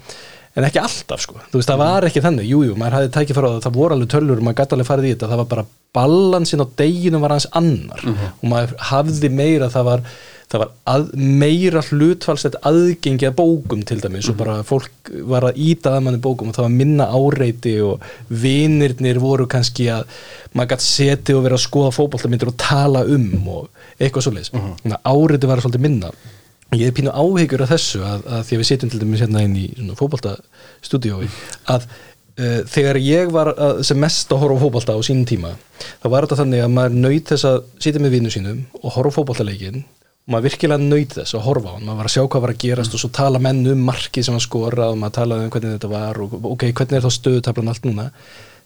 en ekki alltaf sko, þú veist, það var ekki þannig. Jú, jú, maður hafði tækið frá það, það voru alveg tölur og maður gæti alveg farið í þetta, það var bara balansin á deginu var hans annar. Og maður hafði meira, það var það var að, meira hlutfalsett aðgengi að bókum til dæmis. Og bara fólk var að íta að manni bókum og það var minna áreiti og vinirnir voru kannski að maður gæti setið og vera að skoða fótballtamyndir og tala um og eitthvað svoleiðis, uh -huh. áreiti var svolítið minna ég er pínu áhyggjur af þessu að, að því að við setjum til dæmis hérna inn í fókbaltastúdiói að uh, þegar ég var að, sem mest að horfa fókbalta á sínum tíma þá var þetta þannig að maður nöyt þess að sitja með vinnu sínum og horfa á fókbaltaleikin og maður virkilega nöyt þess að horfa hann. Maður var að sjá hvað var að gerast og svo tala menn um markið sem að skora og maður talaði um hvernig þetta var og ok, hvernig er þá stöðutablan allt núna.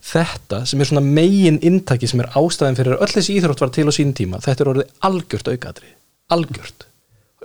Þetta sem er svona megin intaki sem er ástæðin fyrir öll þessi íþrótt var til á sínum tíma þetta er orðið algjört aukadri algjört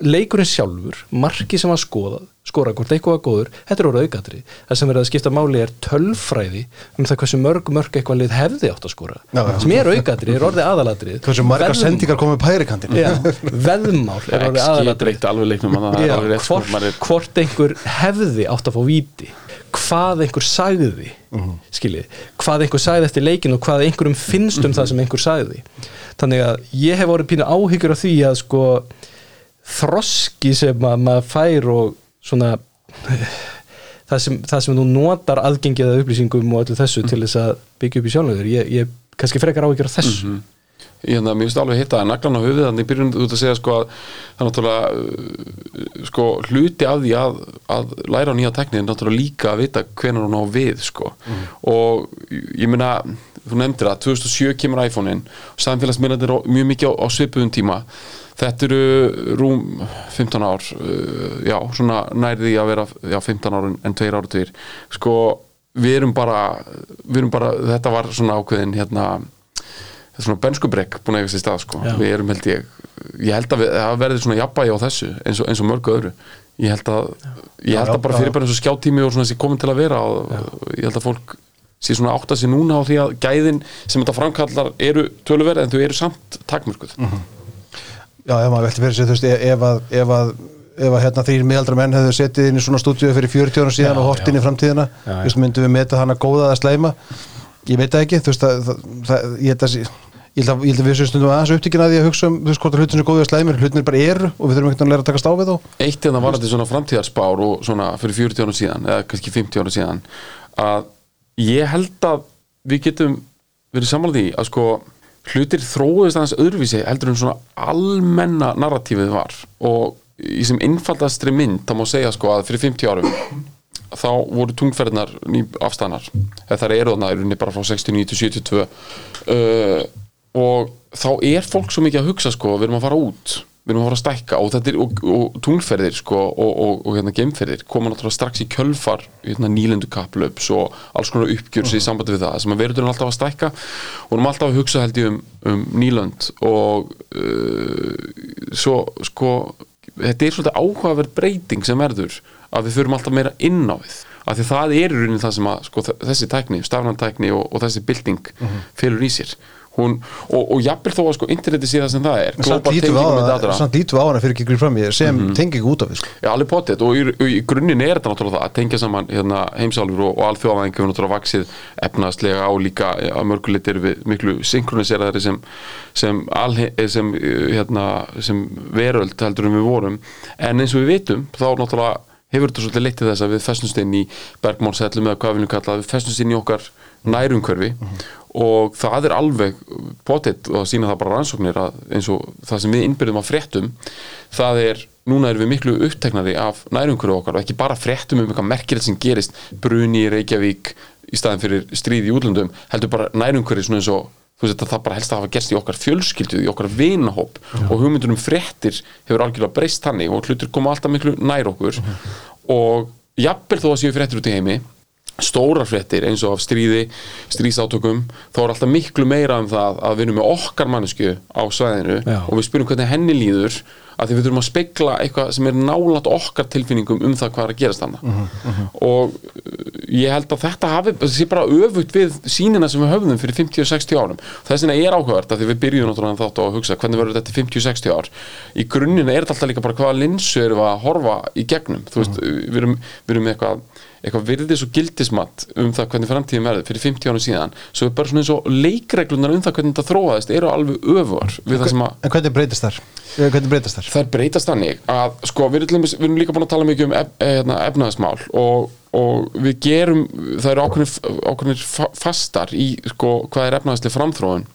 leikurinn sjálfur, marki sem að skoða skora hvort eitthvað var góður, þetta er orðið aukatri það sem verður að skipta máli er tölfræði um það hversu mörg mörg eitthvað lið hefði átt að skora, Já, já. sem er aukatri er orðið aðalatri hversu margar sendingar komið pærikantin Já, veðmál er orðið XG aðalatri breytti alveg leiknum að það Já, alveg rétt sko, hvort, hvort einhver hefði átt að fá víti hvað einhver sagði Mhm. skiljið, hvað einhver sagði eftir leikin og hvað einhverjum finnst um það sem einhver sagði. Þannig að ég hef þroski sem að maður fær og svona [SIGHS] það sem, það sem þú notar aðgengið að upplýsingum og öllu þessu til þess að byggja upp í sjálfur. Ég, ég kannski frekar áhyggjur af þessu Ég hérna, finnst alveg hitta að naglan á höfuð þannig í byrjun út að segja sko að það er náttúrulega uh, sko hluti af því að, að læra á nýja tekni er náttúrulega líka að vita hvenær hún á við sko. Og ég meina þú nefndir að 2007 kemur iPhone-in og samfélagsmiðlandir mjög mikið á, á svipuðum tíma þetta eru rúm 15 ár uh, já, svona nærði að vera já, 15 ár en 2 ára tveir. Sko, við erum bara við erum bara, þetta var svona ákveðin hérna þetta er svona benskubrekk búin að eiga sér stað sko. Já. við erum held ég ég held að við, það verði svona jafnbægi á þessu eins og, eins og mörgu öðru. Ég held að, ég held að bara fyrir bara eins og skjáttími og svona þessi komin til að vera og ég held að fólk sé svona átta sig núna á því að gæðin sem þetta framkallar eru töluverð en þau eru samt takmörkuð Já, ef maður velti fyrir sig, þú veist, ef að, ef að, ef að hérna þrýr miðaldra menn hefðu setið inn í svona stúdíu fyrir 40 ára síðan Já, og hort inn í framtíðina, þú veist, myndum við meta hana góða eða slæma, ég veit ekki, þú veist, það, það, ég held að, ég held að, ég held að við séum stundum aðeins upptíkin að því að hugsa um, þú veist, hvort að hlutin er góðið eða slæmir, hlutin bara eru og við þurfum ekkert að læra að taka stáfið þá. eitt en það var þetta svona framtíðarspár og svona fyrir 40 ára síðan eða kannski 50 ára síðan að ég held að við getum verið sammála því að sko hlutir þróuðist aðeins öðruvísi heldur en svona almenna narratífið var. Og í sem einfaldastri mynd þá má segja sko að fyrir 50 árum þá voru tungferðnar afstæðnar þar eru þarna í rauninni bara frá 69 til 72 uh, og þá er fólk svo mikið að hugsa sko, við erum að fara út við erum að fara að stækka og, er, og, og tungferðir sko, og, og, og hérna geimferðir koma náttúrulega strax í kjölfar hérna, nýlendu kaplöps og alls konar uppgjörsi í sambandi við það sem að verður alltaf að stækka. Og erum alltaf að hugsa held ég um, um nýlönd og uh, svo sko þetta er svolítið áhugaverð breyting sem verður að við förum alltaf meira inn á við. Af því það er í rauninni það sem að sko, þessi tækni, stafnantækni og, og þessi bylting felur í sér Hún, og, og jafnvel þó að sko interneti sé það sem það er Samt tenging á á hana fyrir ekki grið fram í sem Mhm. tenging út af við, sko. Já, alveg potið og í, í grunninn er þetta náttúrulega það að tengja saman hérna, heimsálfur og, og alþjóðavæðingu hefur náttúrulega vaksið efnaðslega og líka að mörgulegt eru við miklu synkroniseraðari sem, sem, eh, sem, eh, hérna, sem veröld heldur en við vorum en eins og við vitum þá náttúrulega hefur þetta svolítið leitt til þess að við festumst inn í bergmálsellum eða hvað við viljum kalla við festumst inn í okkar nærumhverfi og það er alveg potið og það sína það bara rannsóknir að eins og það sem við innbyrðum að fréttum það er, núna erum við miklu uppteknari af nærumhverju okkar og ekki bara fréttum um eitthvað merkilegt sem gerist bruni í Reykjavík í staðin fyrir stríð í útlöndum, heldur bara nærumhverju svona eins og þú veist að það bara helst að hafa gerst í okkar fjölskyldu, í okkar vinahóp og hugmyndunum fréttir hefur algjörlega breyst þannig og hlutur koma alltaf miklu nær okkur og jafnvel þó að séu fréttir út í heimi stórar fréttir eins og af stríði stríðsátökum, þá er alltaf miklu meira um það að við erum með okkar mannesku á svæðinu Já. og við spyrum hvernig henni líður að því við þurfum að spegla eitthvað sem er nálat okkar tilfinningum um það hvað er að gerast þarna. Og uh, ég held að þetta hafi, það sé bara öfugt við sínina sem við höfðum fyrir 50-60 árum. Þess vegna er áhugavert að því við byrjum náttúrulega þátt að hugsa hvernig verður þetta 50-60 ár? Í grunnina er þetta alltaf líka bara hvaða linsu erum við að horfa í gegnum? Þú veist, við erum, við erum eitthvað eitthvað virðis og gildismat um það hvernig framtíðin verður fyrir 50 árum síðan svo er bara svona eins og leikreglunar um það hvernig þetta þróaðist eru alveg öfur við það sem að En hvernig breytist þar? Eh, Hvernig breytist þar? þær breytast þannig að sko við erum, við erum líka búin að tala mikið um ef, hérna, efnaðismál og, og við gerum það eru fa- fastar í sko hvað er efnaðislega framþróun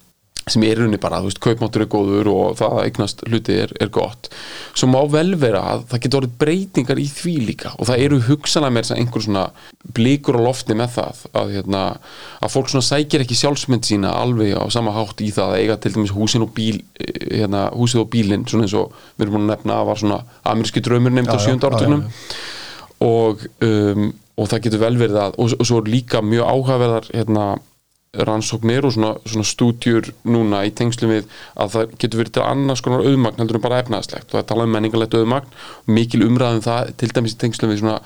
sem er rauninni bara, þú veist, kaupmáttur er góður og það að eignast hluti er, er gott. Svo má vel vera að það getur orðið breytingar í því líka og það eru hugsanlega með þess að einhver svona blíkur á lofti með það að, hérna, að fólk svona sækir ekki sjálfsmynd sína alveg á sama hátt í það að eiga til dæmis húsin og bíl eh, hérna, húsið og bílinn, svona eins og við erum búin að nefna að var svona ameríski draumur nefnd á sjönda já, og, um, og það getur vel verið að og, og svo er líka mjög áhugaverðar hérna, rannsóknir og svona, svona stúdjur núna í tengslum við að það getur verið til annars konar auðmagn heldur en bara efnaðslegt og það tala um menningalegt auðmagn mikil umræðum það til dæmis í tengslum við svona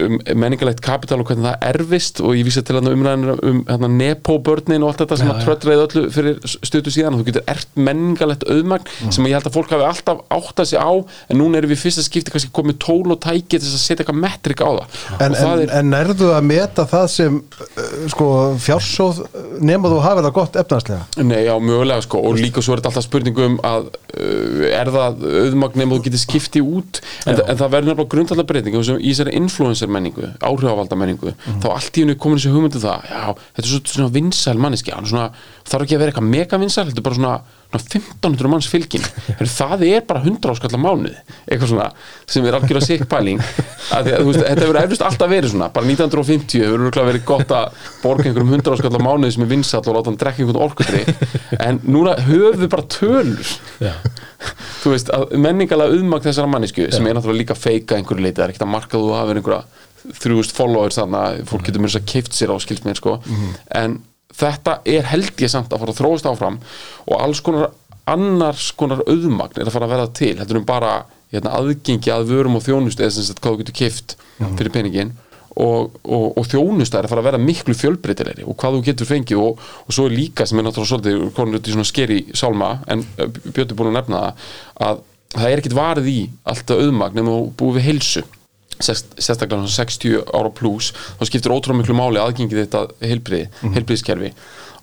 um, menningalegt kapital og hvernig það erfist og ég vísa til að umræðinu um hérna, nepó-börnin og allt þetta sem Já, að tröllreið öllu fyrir stötu síðan. Og þú getur ert menningalegt auðmagn sem ég held að fólk hafi alltaf áttað sig á en núna erum við fyrsta skipti kannski komið tól og tæki til þess að setja eitthvað metrik á það. En, en, er en nærðu að meta það sem uh, sko, fjársóð nema þú hafið það gott efnaðslega Nei, já, mögulega sko. Og líka svo er þetta alltaf spurning um að uh, er það auðmagn nema þú getur skiptið út? En, en það verður nefnilega grundallar þessari influencer menningu, áhrifavalda menningu þá allt í hennu komin þessi hugmyndu það já, þetta er svo, svona vinsæl manneski þarf ekki að vera eitthvað mega vinsæl þetta er bara svona 1500 manns Heyrðu, það er bara 100 áskallar mánuð eitthvað svona sem er algjörlega sikk pæling. Að því að þú veist, þetta hefur eflust alltaf verið svona. Bara 1950 hefur örugglega verið gott að borga einhverjum 100 áskallar mánuð sem er vinsall og láta hann drekka einhvern orkutri en núna höfum við bara tölur. Já. þú veist, að menningalega uðmag þessara mannisku sem er náttúrulega líka feika einhverju leiti, það er ekkert að marka þú hafið einhverja þrjúst followers þannig að fólk getur mér þess að keift sér á skilst mér sko en þetta er held ég samt að fara að þróast áfram og alls konar annars konar auðmagn er að fara að verða til. Heldur um bara hérna, aðgengi að vörum og þjónustu eða sem sagt hvað þú getur keift fyrir peningin og, og, og þjónusta er að fara að vera miklu fjölbreytilegri og hvað þú getur fengið og, og svo er líka sem er náttúrulega svolítið konur út í svona skeri sálma en Björn er búin að nefna það að það er ekkit varð í alltaf auðmagn nema þú búið við heilsu sérstaklega svona 60 ára pluss þá skiptir ótrúlega miklu máli aðgengið þetta heilbriði, mm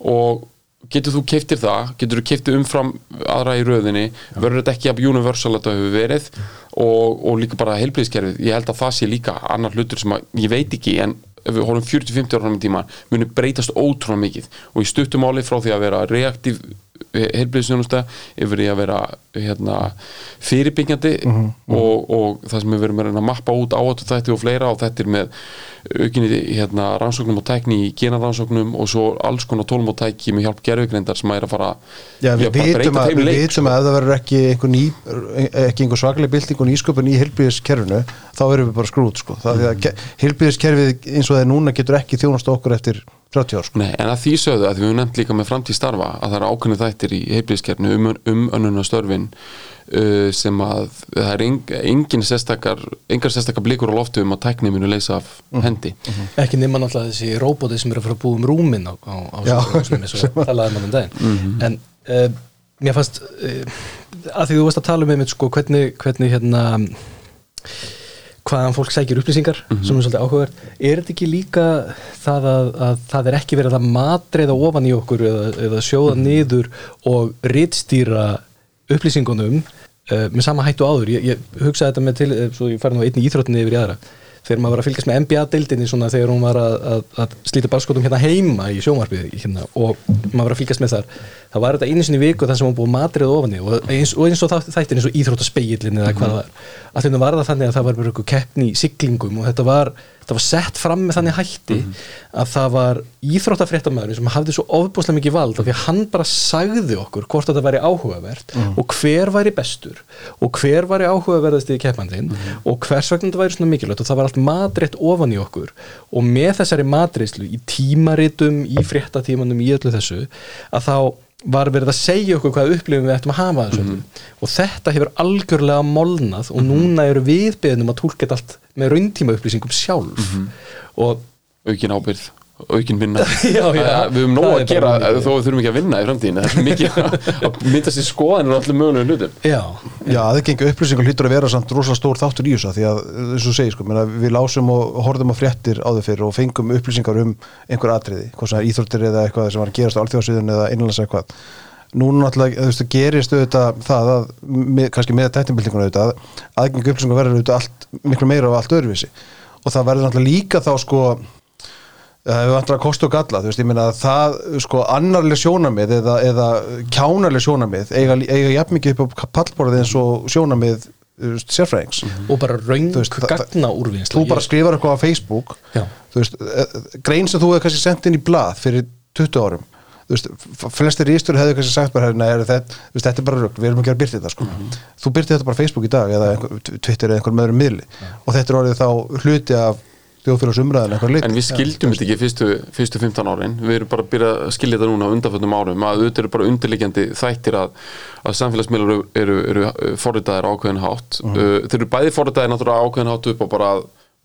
og getur þú keiftir það getur þú keiftir umfram aðra í röðinni verður þetta ekki að universal þetta hefur verið og, og líka bara heilbriðiskerfið ég held að það sé líka annar hlutur sem að ég veit ekki en ef við horfum 40-50 ára í tíma muni breytast ótrúlega mikið. Og í stuttumáli frá því að vera reaktív heilbriðisjónusta yfir í að vera hérna, fyrirbyggjandi og, og það sem við verum að að mappa út áhættu þætti og fleira og þetta er með aukinni hérna, rannsóknum og tækni í genarannsóknum og svo alls konar tólum og tæki með hjálp gerfugreindar sem er að fara Já, við vitum, að, við leik, vitum að það verður ekki einhver, ný, ekki einhver svaklega bylting og nýsköpun í heilbíðiskerfinu þá erum við bara skrút sko. að heilbíðiskerfið eins og það er núna getur ekki þjónast okkur eftir 30 ár sko. Nei, en að því sögðu að við höfum nefnt líka með framtíð starfa að það er ákveðni þættir í heilbríðiskerfinu um, um önnuna störfin uh, sem að það er eng, engin sérstakar engar sérstakar blikur á loftu um að tækni munu leysa af hendi. Ekki nema náttúrulega þessi róbóti sem eru að fara að búa um rúmin á, á, á Já, sjúkrahúsinu eins og talaði um daginn. Mhm. en uh, mér fannst uh, að því þú varst að tala um einmitt sko hvernig, hvernig hérna hvaðan fólk sækir upplýsingar Mhm. sem er svolítið áhugaverð er þetta ekki líka það að, að það er ekki verið að matreiða ofan í okkur eða, eða sjóða Mhm. niður og rittstýra upplýsingunum uh, með sama hættu áður ég, ég hugsaði þetta með til, eh, svo ég fari nú einni íþróttinni yfir í aðra þegar maður var að fylgjast með NBA-deildinni þegar hún var að, að, að slíta barskotum hérna heima í sjónvarpið hérna, og maður var að fylgjast með þar það var þetta einu sinni viku þar sem hún búið matrið ofan í og eins og, eins og það, þættin eins og íþróttaspeillin eða hvað það var. Að þeim var það þannig að það var bara eitthvað keppni í siglingum og þetta var, þetta var sett fram með þannig hætti að það var íþróttafréttamæður sem hafði svo ofbúslega mikið vald af því að hann bara sagði okkur hvort þetta væri áhugavert og hver væri bestur og hver væri áhugaverðast í keppandinn og hvers vegna þetta væri svona mikilvægt og það var allt matrétt ofan í okkur. Og með þessari matreyslu í tímaritum, í fréttatímanum, í öllu þessu að þá var verið að segja okkur hvað upplifum við ættum að hafa þessu öllu. Og þetta hefur algjörlega molnað og núna eru við beðnum að tólka þetta allt með rauntíma upplýsingum sjálf. Og aukin ábyrð, aukin vinna. [LAUGHS] Já, já. Æ, við höfum nóg Það að er gera mikið. þó við þurfum ekki að vinna í framtíðinu það er [LAUGHS] mikið að mynda sér skoðanir og allir mögulegum hlutum. Já, Já, aðgengi upplýsingar hlýtur að vera samt rosalega stór þáttur í þessu því að eins og þú segir sko, menna, við lásum og horfum á fréttir áður fyrir og fengum upplýsingar um einhver atriði, hvað sem er íþróttir eða eitthvað sem var að gerast á alþjóðsviðun eða innanlands eitthvað. Núna náttúrulega, þú veist, gerist auðvitað það að, með, kannski með tæknibildinguna auðvitað, að aðgengi upplýsingar verður auðvitað allt, miklu meira og allt öðruvísi. Og það verður náttúrulega líka þá sko það hefur vantar að kosta og galla, veist, að það, sko, annarlega sjónamið eða, eða kjánarlega sjónamið eiga, eiga jafn mikið upp á pallborðið eins og sjónamið þú veist, sérfræðings. Og bara raung gagna úrvinnsla. þú bara skrifar eitthvað á Facebook veist, eh, grein sem þú hefur kannski sendt inn í blað fyrir 20 árum veist, flestir ístur hefðu kannski sagt bara er þetta, þetta er bara rugg, við erum ekki að byrta þetta sko. þú byrti þetta bara á Facebook í dag eða einhver, Twitter eða einhver meðurum miðli. Og þetta er orðið þá hluti af þjóðfélagsumræðin eitthvað lit En við skildum þetta ekki fyrstu, fyrstu 15 árin. Við erum bara að byrja að skilja þetta núna á undanföldum árum að auðvitað eru bara undirliggjandi þættir að, að samfélagsmiðlar eru, eru, eru forritaðir á ákveðin hátt. Uh, Þeir eru bæði forritaðir náttúrulega á ákveðin hátt upp og bara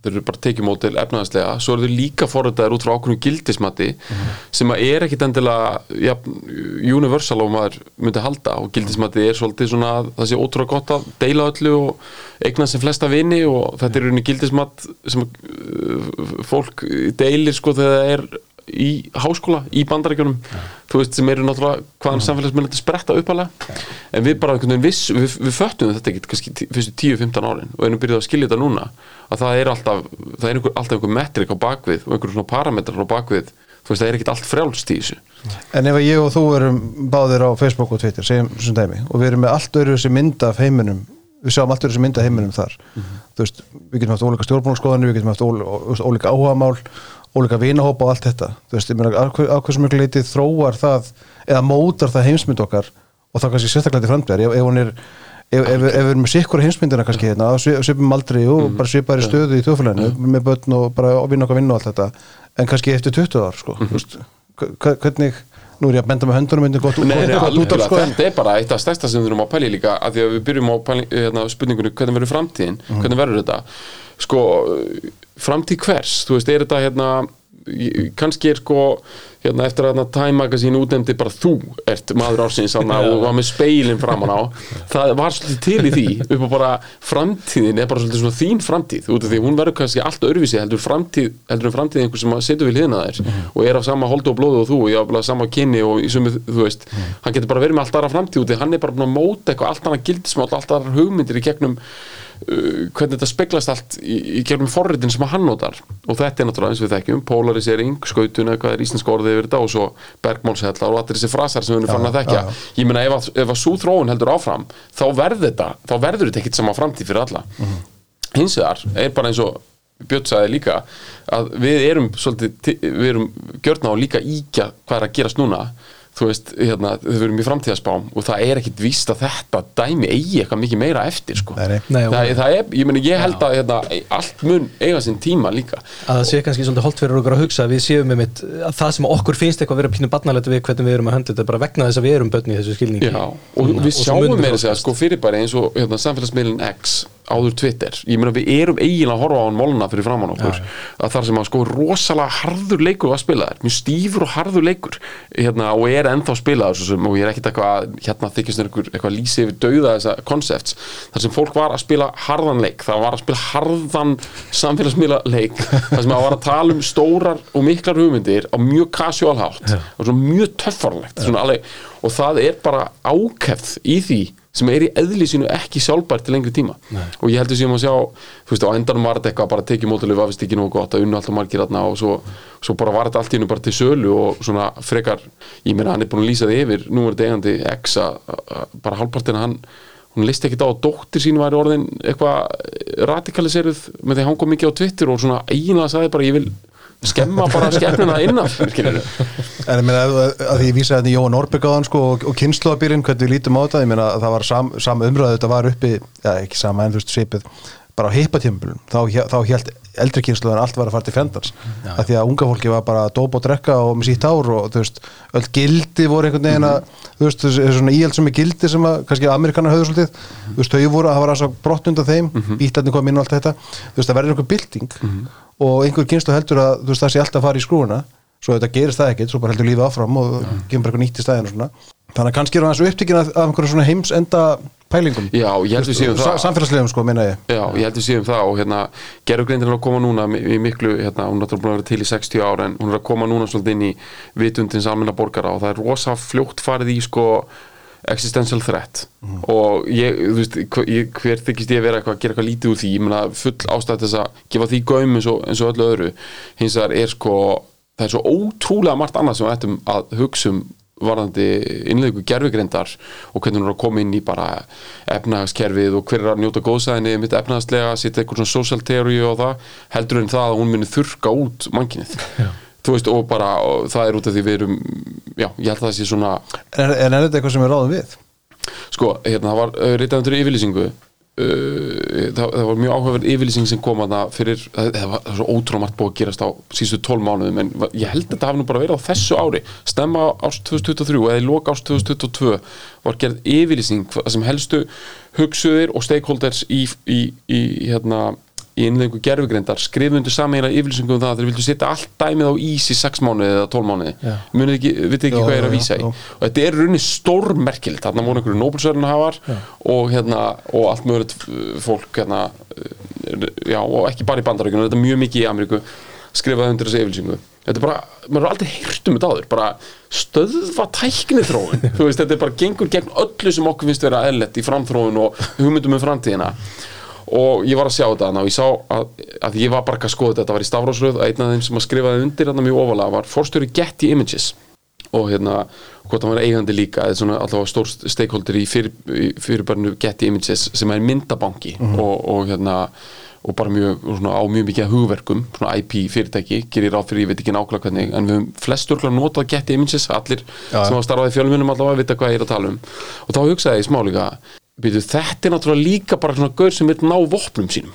þeir eru bara tekjumótil efnaðarslega svo eru þeir líka forritaðir út frá ákveðin gildismati sem að er ekkit endilega ja, universal og maður myndi halda. Og gildismati er svolítið svona að það sé ótrúlega gott að deila öllu og eigna sem flesta vini og þetta er rauninni gildismat sem uh, fólk deilir sko þegar það er í háskóla, í bandarækjunum þú veist, sem eru náttúrulega hvaðan samfélagsmiðlandi spretta uppalega en við bara einhvern veginn viss, við, við föttum þetta ekki kannski fyrstu 10-15 árin og erum byrjað að skilja þetta núna að það er alltaf það er einhver, alltaf einhver metrik á bakvið og einhver svona parametrar á bakvið þú veist, það er ekkert allt frjálst í þessu. En ef ég og þú erum báðir á Facebook og Twitter, segjum sem dæmi og við erum með allt öðru sem mynda af heiminum við sjáum allt öðru sem mynda heiminum þar. Þú veist, við getum haft ólíka stjórnbólskoðanir við getum haft ól, ó- ólíka vinahópa og allt þetta. Þú veist, ég meina, á hver- á hversu mjög leiti þróar það eða mótar það heimsmynd okkar og þá kannski sérstaklega til framtíðar ef, ef hún er ef, ef, ef við erum með sikkur heimsmyndina kannski hérna, svi- svipum aldrei og bara svipari stöðu í þjóðfélaginu með börn og bara að vinna okkar vinna og allt þetta en kannski eftir 20 ár sko, veist, hva- hvernig nú er ég að benda með höndunum myndi gott, Nei, nei, gott út af sko þetta er bara eitt af stærsta sem við erum á pæli líka að því að við byrjum á pæli, hérna, spurningunni hvernig verður framtíðin, hvernig verður þetta? Sko, framtíð hvers? Þú veist, er þetta hérna kannski er sko hérna, eftir að hérna, Time Magazine útnefndi bara þú ert maður ársins og var með speilin framan á. Það var svolítið til í því [LAUGHS] upp á bara framtíðin er bara svolítið svona þín framtíð út af því hún verður kannski allt öðruvísi heldur, framtíð, heldur en framtíð einhver sem setur við hliðina þér og er af sama holdu og blóðu og þú og jáfnlega sama kynni og í sömu, þú veist hann getur bara verið með allt aðra framtíð út af því hann er bara búin að móta eitthvað allt annað gildismál allt aðra hugmyndir í gegnum hvernig þetta speglast allt í, í gegnum forritin sem hann notar. Og þetta er náttúrulega eins við þekkjum polarisering, skautuna, hvað er íslenska orðið yfir þetta og svo bergmálshellar og allir þessi frasar sem við erum farin að þekkja. já, ég meina ef að, ef að svo þróun heldur áfram þá verður þetta, þá verður þetta ekkit sama framtíð fyrir alla. Hins vegar er bara eins og Björn sagði líka að við erum svolítið, ti- við erum gjörna á líka íkja hvað er að gerast núna þú veist, hérna, við erum í framtíðaspám og það er ekkit víst að þetta dæmi eigi eitthvað mikið meira eftir sko. Nei, nei. Og- það, það er, ég meni, ég held að hérna, allt mun eiga sinn tíma líka að það sé kannski svolítið holdt fyrir okkur að hugsa að við séum með mitt, að það sem okkur finnst eitthvað að vera pínu barnalegt við hvernig við erum að höndla þetta bara vegna þess að við erum börn í þessu skilningi Já, og við sjáum munum við meira að segja þróskast. sko fyrirbæri eins og hérna, samfélagsmiðlun X áður Twitter, ég meina við erum eiginlega að horfa á hann molna fyrir framann okkur. Að þar sem að sko rosalega harður leikur var spilaður, mjög stífur og harður leikur. Hérna, og er ennþá spilaður sem, og ég er ekkit eitthvað, hérna þykist mér eitthvað, eitthvað lýsi yfir dauða þessa konsepts þar sem fólk var að spila harðan leik það var að spila harðan samfélagsmiðla leik þar sem að var að tala um stórar og miklar hugmyndir á mjög casual hátt og svona mjög töffarlegt alveg, og það er bara ákefð í því sem er í eðli sínu ekki sjálfbært til lengri tíma Nei. og ég heldur sem að sjá þú veist, á endanum var þetta eitthvað bara tekið mótileg vafist ekki nógu gott að unnu alltaf margir þarna og svo, svo bara var þetta allt í hennu bara til sölu og svona frekar, ég meina hann er búin að lýsa því yfir nú er þetta eigandi X að bara hálfpartina hann hún listi ekkit á að dóttir sín væri orðin eitthvað radikaliseruð með því hann kom mikið á Twitter og svona eiginlega sagði bara ég vil skemma bara skemmina innan. En ég meina að, að því ég vísa þetta í Jóhann hann sko og, og kynnslóðabýrin hvernig við lítum á þetta, ég meina að það var sam, sam umræðu, þetta var uppi, já ekki sama en þú veist svipið, bara á hippatímbilum þá, þá hélt eldri kynnslóðan allt var að fara til fjandans, að því að unga fólki var bara að dópa og drekka og með sítt ár og þú veist, öll gildi voru einhvern veginn að þú veist, þessi þessi svona íhjald sem er gildi sem að kannski Amerikanar höfðu svolítið, þú veist, þau voru að það mm og það einhver kynslu heldur að þú veist, það sé alltaf að fara í skrúuna svo þetta gerist það ekkert, svo bara heldur lífið áfram og kemur bara eitthvað nýtt í stæðinu svona. Þannig að kannski er hann svo upptekinn af, af einhverju svona heimsenda pælingum. Já, ég held við séum Sa- það. samfélagslegum sko, minna ég. Já, ég held við séum það og hérna gerðugreindin er að koma núna í miklu, hérna, hún er náttúrulega búin að vera til í 60 ára en hún er að koma núna svolítið inn í vitundins almenna borgara og það er rosa fljótt farið í sko existential threat. Og ég, þú veist, ég, hver þykist ég að vera eitthvað að gera eitthvað lítið úr því, ég meina full ástæð þess að gefa því gaum eins og, eins og öllu öðru. Hins vegar er sko það er svo ótrúlega margt annað sem við ættum að hugsa um varðandi innleiku gerfigreindar og hvernig hún er að koma inn í bara efnahagskerfið og hver er að njóta góðsæðinni mitt efnahagslega, setja eitthvað svona social theory og það, heldur en það að hún muni þurka út mannkinnið þú veist, og bara, og það er út af því við erum já, ég held að það sé svona En er, er þetta eitthvað sem við ráðum við? sko, hérna, það var uh, reytað undir yfirlýsingu uh, það, það var mjög áhugaverð yfirlýsing sem kom að það fyrir, það, það var það svo ótrúlega margt búið að gerast á síðustu 12 mánuðum en ég held að þetta hafi nú bara verið á þessu ári stemma árs 2023 eða í lok árs 2022 var gerð yfirlýsing sem helstu hugsuðir og stakeholders í, í, í hérna í innlengu gerfugreindar skrifundu sammeila yfirlýsingum um það að þeir vildu setja allt dæmið á ís í 6 mánuði eða 12 mánuði. Já. munið ekki, hvað er að vísa í? og þetta er runni stórmerkilegt þarna voru einhverju Nobelsverðinu hafar og, hérna, og allt mögulegt fólk hérna, uh, já, og ekki bara í bandarækjunum þetta er mjög mikið í Ameríku skrifaði undir þessu yfirlýsingu. Þetta er bara, maður har aldrei heyrt um þetta áður bara stöðva tækni þróun [LAUGHS] þetta er bara gengur gegn öllu sem okkur finnst vera eðlett í framþróun og hugmyndum um framtíðina og ég var að sjá þetta þarna og ég sá að, að ég var bara ekki að skoða þetta, þetta var í stafrósröð og einn af þeim sem að skrifaði undir þarna mjög ofalega var forstjóri Getty Images. Og hérna, hvort hann var eigandi líka eða svona allavega stór stakeholder í, fyrir, í fyrirbærinu Getty Images sem er myndabanki. Og, og hérna og bara mjög, svona, á mjög mikið hugverkum svona IP fyrirtæki, gerir ráð fyrir ég veit ekki nákvæmlega hvernig, en við höfum flestur notað Getty Images, allir Já. sem hafa starfað í fjölmunum allavega vita hvað ég er að tala um. Og þá hugsaði ég smá líka býtu, þetta er náttúrulega líka bara svona gaur sem vil ná vopnum sínum.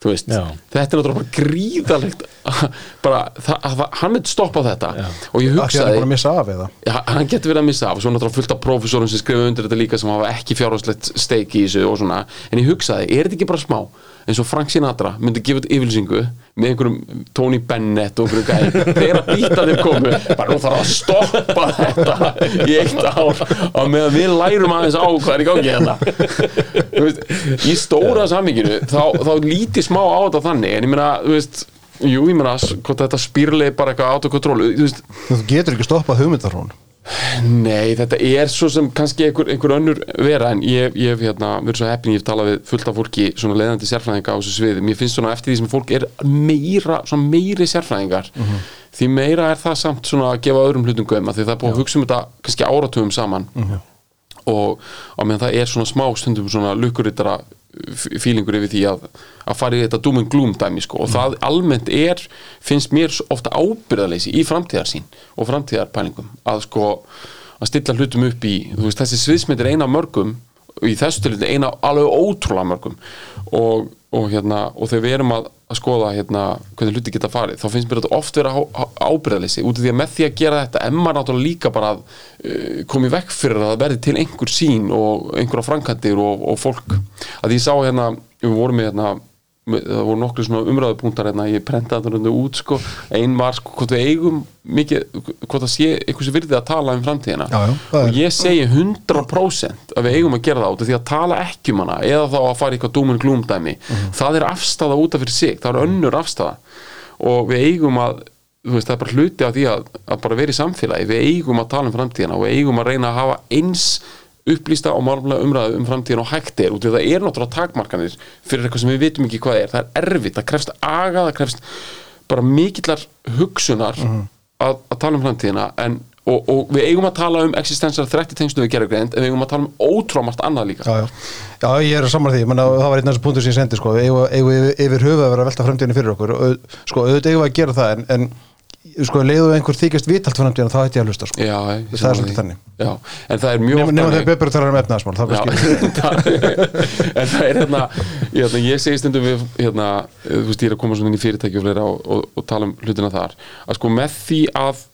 Veist, þetta er náttúrulega bara gríðalegt [LAUGHS] bara, það, það, hann vil stoppa þetta. Já. og ég að hugsaði búin að missa af eða? Já, hann getur verið að missa af. Og svo náttúrulega fullt af prófessorum sem skrifa undir þetta líka sem hafa ekki fjárhagslegt steik í þessu og svona. En ég hugsaði, er þetta ekki bara smá eins og Frank Sinatra myndi gefa út yfirlýsingu með einhverjum Tony Bennett og einhverjum gæði þegar að býta þeir komu bara nú þarf að stoppa þetta í eitt ár. Og meðan við lærum aðeins á hvað er í gangi þetta Þú veist, í stóra saminginu þá, þá lítið smá á þetta þannig en ég meina, þú veist Jú, ég meina, hvort þetta spýrlegi bara eitthvað autokontról, þú þú getur ekki stoppað hugmyndarhón Nei, þetta er svo sem kannski einhver, einhver önnur vera en ég, hef hérna, verið svo heppin, ég hef talað við fullt af fólki svona leiðandi sérfræðinga á þessu sviði. Mér finnst svona eftir því sem fólk er meira svona meiri sérfræðingar því meira er það samt svona að gefa öðrum hlutum göma því það er búið að hugsa um þetta kannski áratugum saman. Og á meðan það er svona smá stundum svona lukkurittara fílingur yfir því að, að fara í þetta doom and gloom dæmi sko. Og það almennt er finnst mér ofta ábyrðaleysi í framtíðarsýn og framtíðarpælingum að sko að stilla hlutum upp í þú veist þessi sviðsmynd er eina mörgum og í þessu tilfelli eina alveg ótrúlega mörgum. Og, og hérna og þegar við erum að, að skoða hérna hvernig hluti geta farið þá finnst mér þetta oft vera ábyrðaleysi út af því að með því að gera þetta emma náttúrulega líka bara að uh, komi vekk fyrir að það verði til einhver sín og einhverja frankandir og, og fólk. Að ég sá hérna, við vorum með hérna það voru nokkru svona umræðupunktar hérna, ég prentaði þetta rundu út sko. Ein var sko hvort við eigum mikið, hvort það sé einhversu virði að tala um framtíðina. Já, já, það og ég segi 100% að við eigum að gera það út af því að tala ekki um hana eða þá að fara eitthvað dúmun glúmdæmi. Það er afstafa út af fyrir sig, það er önnur afstafa og við eigum að þú veist, það er bara hluti af því að, að bara vera í samfélagi, við eigum að tala um framtíðina og við eigum að reyna að hafa eins upplýsta og málumlega umræðu um framtíðin og hægt er, út af því að það er náttúrulega takmarkanir fyrir eitthvað sem við vitum ekki hvað er. Það er erfitt, það krefst aga, það krefst bara mikillar hugsunar að, að tala um framtíðina en, og, og við eigum að tala um existensar þrætti tengslu við gerðugreind en við eigum að tala um ótrámart annað líka. Já, já. já, ég er saman því, menna, það var einn af þessu punktur sem ég sendi, sko, eigum eigum við yfir, höfuð að vera að velta framtíðinu fyrir okkur. Og, sko, auðvitað eigum við að gera það en, en sko, leiðu einhver þykjast vitalt framtíðinu, þá hætti ég að hlusta, sko. Já, ég Það er svolítið þannig. Já, en það er mjög nema þannig- þegar Bebber talar um efnaðasmál, [LAUGHS] en það er hérna, hérna ég segi stundum við hérna, þú veist ég er að koma svona inn í fyrirtæki og, fleira og, og, og tala um hlutina þar að sko með því að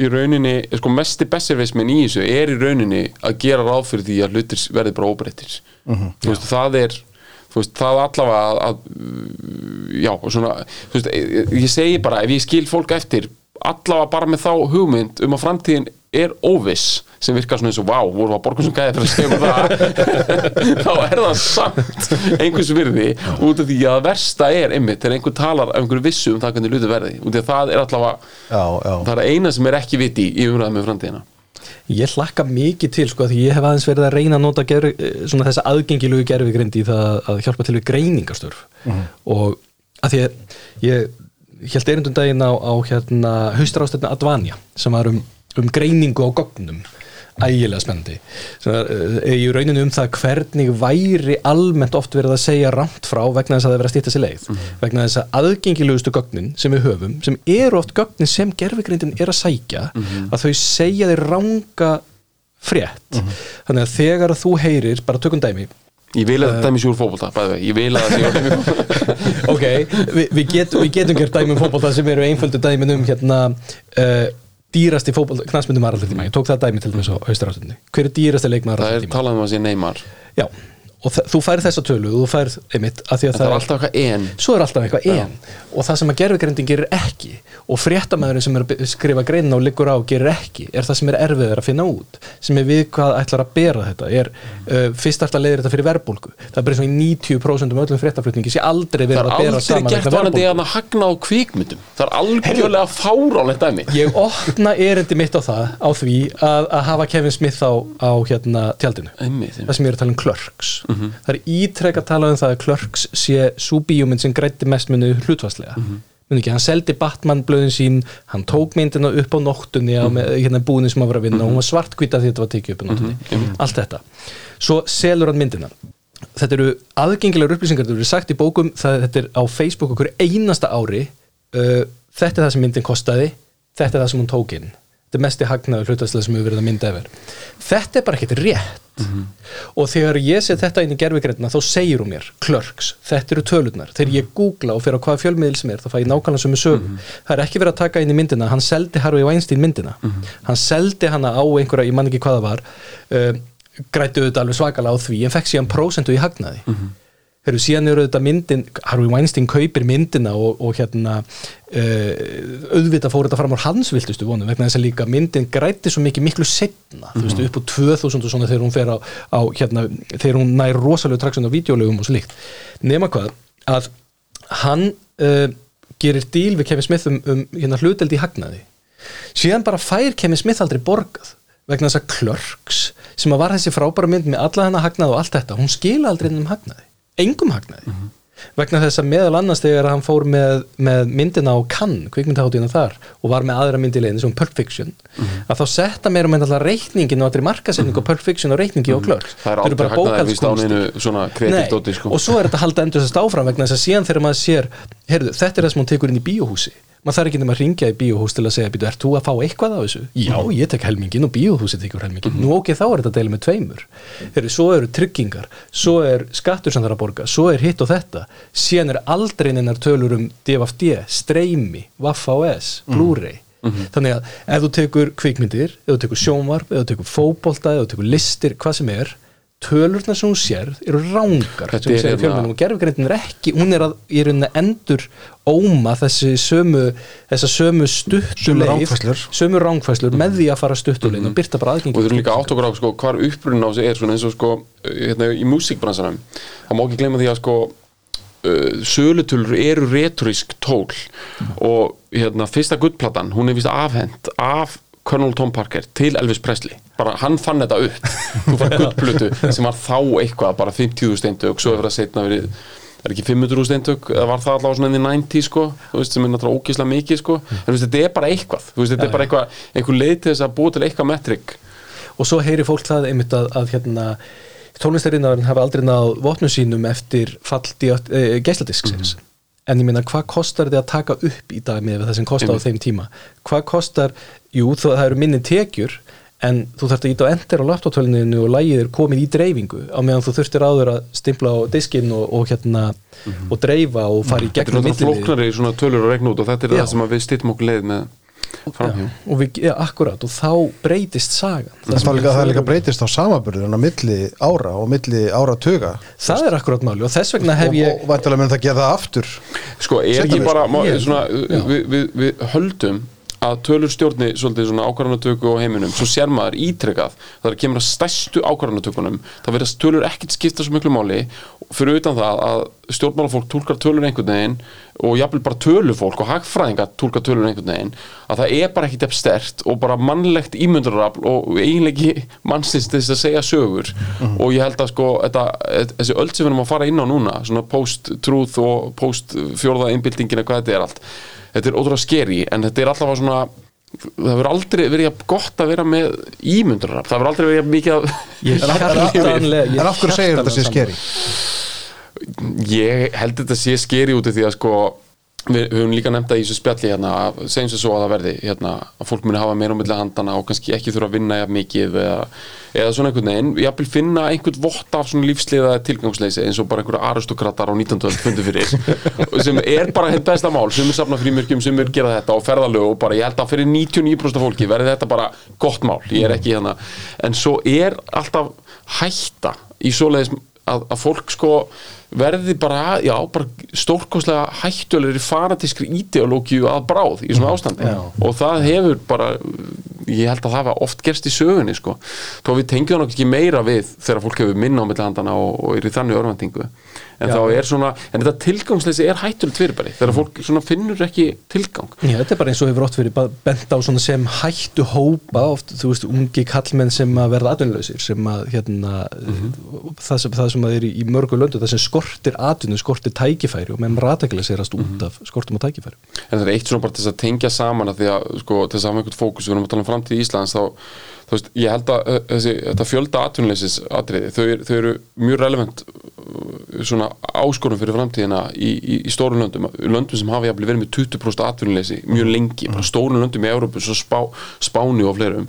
í rauninni, sko mesti besserveismin í þessu er í rauninni að gera ráð fyrir því að hlutir verði bara óbreyttir. Þú veist, það er veist, það allavega að, að já, og svona, veist, ég, ég segi bara ef ég skil fólk eftir allavega bara með þá hugmynd um að framtíðin er óviss sem virkar svona eins og vá, voru að borga sem gæði fyrir að mér það? [LAUGHS] Þá er það samt einhvers virði út af því að versta er einmitt þegar einhver talar af einhverju vissu um það hvernig hluti verði út af því að það er allavega Já, já, það er eina sem er ekki viti í umræðum með framtíðina Ég hlakka mikið til sko því ég hef aðeins verið að reyna að nota gerfi, svona þessa aðgengilugu gerfigrind í það að hjálpa til við greiningarstörf. Og að því að ég held erindum daginn á, á hérna haustarástöfni Advanja sem var um, um greiningu á gognum ægilega spennandi. Uh, í rauninu um það hvernig væri almennt oft verið að segja rámt frá vegna þess að það er verið að stýta sér leið. Vegna þess að aðgengilegustu gögnin sem við höfum sem eru oft gögnin sem gerfigrindin er að sækja að þau segja þeir ranga frétt. Þannig að þegar að þú heyrir bara tökum dæmi. Ég vil að þetta dæmi sér úr fótbolta bæði veg, ég vil að það sé úr [LAUGHS] ok, vi, við, get, við getum gert dæmi um fótbolta sem eru einföldu dæmin um hérna uh, dýrasti fótbolta, knastmyndum aðraldur tíma ég tók það dæmi til dæmis á haustarástunni hver er dýrasti leikmaður það er talað um að sé neymar. Já, og þú færð þessa tölu og þú færð einmitt að því að það er alltaf eitthvað en. Svo er alltaf eitthvað en. Og það sem að gerfugrindin gerir ekki og fréttamaðurinn sem er að skrifa greinin og liggur á gerir ekki er það sem er erfiður að finna út sem er við hvað ætlar að bera þetta. Er uh, fyrst alltaf leiðir þetta fyrir verbulgu það er bara eins og í 90% um öllum fréttaflutningi sé aldrei verið er að bera aldrei saman gert að hagna það er það á því að, að Smith á, einmitt. það um Clerks það er ítrekka að tala um það að Clerks sé bíómynd sem grætti mest minni hlutvarslega mm ekki, hann seldi Batman blöðin sín hann tók myndina upp á nóttunni á með, hérna búinni sem að vera að vinna og hún var svartkvita því þetta var tekið upp á nóttunni. Allt þetta, svo selur hann myndina. Þetta eru aðgengilegar upplýsingar þetta eru sagt í bókum, það, þetta er á Facebook okkur einasta ári. Uh, þetta er það sem myndin kostaði þetta er það sem hún tók inn þetta er mesti hagnaður hlutastlega sem hefur verið að mynda yfir þetta er bara ekkert rétt. Og þegar ég set þetta inn í gerfigreina þá segir hún mér, klörks, þetta eru tölurnar. Þegar ég googla og fyrir á hvaða fjölmiðil sem er þá fæ ég nákvæmlega sem er sögum það er ekki verið að taka inn í myndina, hann seldi Harvey Weinstein myndina, hann seldi hana á einhverja, ég man ekki hvað það var uh, grættu auðvitað alveg svakalega á því en fekk síðan prósentu í hagnaði Heru, síðan eru auðvitað myndin Harvey Weinstein kaupir myndina og, og hérna uh, auðvitað fór þetta fram á hans viltustu vonum vegna þess að líka myndin græti svo mikið miklu setna, þú veist, upp á 2000 og svona þegar hún fer á, á hérna þegar hún nær rosalega traksun á videolögum og svo líkt. Nema hvað, að hann uh, gerir díl við Kevin Smith um, um hérna hluteld í hagnaði. Síðan bara fær Kevin Smith aldrei borgað vegna þess að Clerks sem að var þessi frábæra mynd með alla hennar hagnað og allt þetta, hún skila aldrei um hagnaði engum hagnaði. Vegna þess að meðal annars þegar hann fór með, með myndina á Cannes, kvikmyndaháttíðina þar og var með aðra myndilegni sem Pulp Fiction að þá setta meira með alltaf reikningin og allri markasetning og Pulp Fiction og reikningi og Clerks. Það er aldrei hagnaði víst á neinu svona kreditdóti sko. og svo er þetta halda endur þess áfram vegna þess að síðan þegar maður sér heyrðu, þetta er það sem hún tekur inn í bíóhúsi maður þarf ekki nema að ringja í bíóhús til að segja býtu, ert þú að fá eitthvað á þessu? Já, ég tek helmingin og bíóhúsið tekur helmingin nú ok, þá er þetta að deila með tveimur. Heru, svo eru tryggingar, svo er skattur sem það er að borga, svo er hitt og þetta. Síðan er aldrei neinar tölur um DFD, streymi, Waf-AS Blu-ray. Þannig að ef þú tekur kvikmyndir, ef þú tekur sjónvarp ef þú tekur fótbolta, ef þú tekur listir hvað sem er tölurna sem hún sér eru rángar sem hún sér í fjölmjölum og gerfgrindin er ekki hún er að, í rauninni endur óma þessi sömu þessa sömu stuttuleif sömu rángfæslur með því að fara stuttuleif og byrta bara aðgengi og þú erum líka átt okkur á sko, hvar upprunnin á þessu er svona eins og sko hérna, í músíkbransanum það má ekki glemja því að sko uh, sölutölur eru retorisk tól. Og hérna fyrsta guttplatan hún er vist afhend af Colonel Tom Parker til Elvis Presley. Bara hann fann þetta upp. Þú fann guttplötu sem var þá eitthvað bara 50.000 steindug og svo hefur það setna verið er ekki 500.000 steindug eða var það allavega svona enn í 90 sko þú veist sem er náttúrulega ógíslega mikið sko. En þú veist þetta er bara eitthvað þú veist þetta er bara eitthvað einhver leið til þess að búa til eitthvað metrik og svo heyri fólk það einmitt að, að hérna tónlistarinnar hafa aldrei náð votnum sínum eftir fall e, geisladisksins mm -hmm. En ég meina hvað kostar þið að taka upp í dag með það sem kostar á þeim tíma hvað kostar, jú það eru minni tekjur en þú þarfst að íta á enter á laptoptöluninu og lægið er komið í dreifingu á meðan þú þurftir áður að stimpla á diskinn og, og hérna mm -hmm. og dreifa og fara í gegnum Þetta er náttúrulega floknari svona tölur og regn út og þetta er já. það sem við stýttum okkur leið með og við, ja, akkurat, og þá breytist sagan. Það, það, líka, það líka breytist á samaburðin á milli ára og milli ára tuga það er akkurat máli og þess vegna hef ég og vantilega mun það gera það aftur. Sko, er ekki bara svona, við, við, við höldum að tölur stjórni svolítið svona ákvarðanatöku á heiminum. Svo sér maður ítrekkað það er að kemur að stærstu ákvarðanatökunum það verðast tölur ekkert skipta svo miklu máli. Fyrir utan það að stjórnmálafólk tólkar tölur einhvern veginn og jáfnvel bara tölufólk og hagfræðingar tólkar tölur einhvern veginn að það er bara ekkert efstert og bara mannlegt ímyndarafl og eiginlegi mannsins til þess að segja sögur. Mm -hmm. og ég held að sko þetta, þessi öll sem við erum að fara inn á núna svona post-truth og post-fjórða einbildingina hvað þetta er allt þetta er ótrúlega skeri en þetta er alltaf svona það verður aldrei verið gott að vera með ímyndurar, það verður aldrei verið mikið að [LAUGHS] en af hverju segir þetta sé skeri? ég held þetta sé skeri út af því að sko við höfum líka nefnt að í þessu spjalli hérna segjum sér svo að það verði hérna, að fólk muni hafa meira um milli handana og kannski ekki þurfa að vinna jafn mikið eða, eða svona einhvern veginn. Ég vil finna einhvern vott af svona lífsliða tilgangsleysi eins og bara einhverja aristokratar á 19. fundi fyrir. [LAUGHS] Sem er bara henn besta mál. Sem er safna frímyrkjum, sem er gera þetta og ferðalög og bara ég held að fyrir 99% fólki verði þetta bara gott mál, ég er ekki hérna. En svo er alltaf hætta í svoleiðis að, að fólk sko verði bara, já, bara stórkoslega hættulegri fanatískri ideológíu að bráð í svona ástandi. Já. og það hefur bara ég held að það var oft gerst í sögunni sko, þá við tengjum það nokkið meira við þegar fólk hefur minna á millihandana og, og er í þannig örvendingu en Já. þá er svona, en þetta tilgangsleysi er hættulegt fyrirbæri, þegar fólk svona finnur ekki tilgang. Já, þetta er bara eins og hefur oft verið bent á svona sem hættu hópa oft, þú veist, ungi kallmenn sem að verða atvinnlausir sem að hérna það, sem, það sem að er í, mörgu löndu það sem skortir atvinnu, skortir tækifæri og meðan rataklæsirast út af skortum og tækifæri en það er eitt svona bara til að tengja saman að því að sko, til hafa einhvern fókus, við erum að tala um framtíð Íslands þá, þú veist, ég held að uh, þessi, þetta fjölda atvinnuleysis atriði, þau, þau eru mjög relevant svona áskorum fyrir framtíðina í, í, í stórum löndum, löndum sem hafa jafnvel verið með 20% atvinnuleysi mjög lengi, bara stórum löndum í Európu, svo spá, Spáni og fleirum.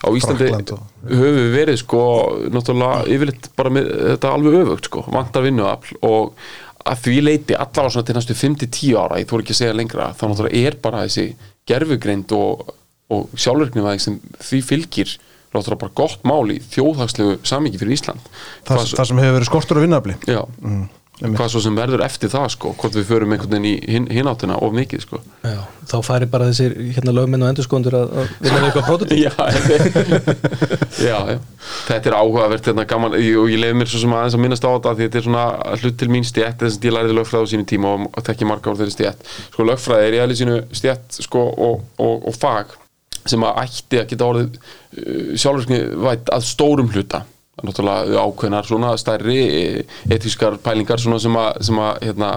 Á Íslandi höfum við verið sko náttúrulega yfirleitt bara með þetta alveg öfugt sko, vantar vinnuafl og að því leiti allavega svona til næstu 5-10 ára, ég þóra ekki að segja lengra þá náttúrulega er bara þessi gerfugreind og, og sjálfurknimaðing sem því fylgir náttúrulega bara gott mál í þjóðhagslegu samíki fyrir Ísland. Það, Hvað- það sem hefur verið skortur á vinnafli Já, hvað svo sem verður eftir það sko, hvort við förum einhvern veginn í hin, hináttina of mikið sko. Já, þá færi bara þessir hérna lögminn og endurskóndur að, að vinna við eitthvað prótotíp [LAUGHS] já, [LAUGHS] já, já, þetta er áhugavert hérna, gaman, ég- og ég leiði mér svo sem aðeins að minnast á þetta því þetta er svona hlut til mín stjætt þess að ég læriði lögfræði á sínu tíma og, þekki marga úr þeirri stjætt sko lögfræði er í aðlið sínu stjætt sko, og, og, og fag sem að ætti að geta orðið uh, sjálfurskni væt að stórum hluta. Náttúrulega ákveðnar svona stærri eh, etískar pælingar svona sem að, sem að hérna,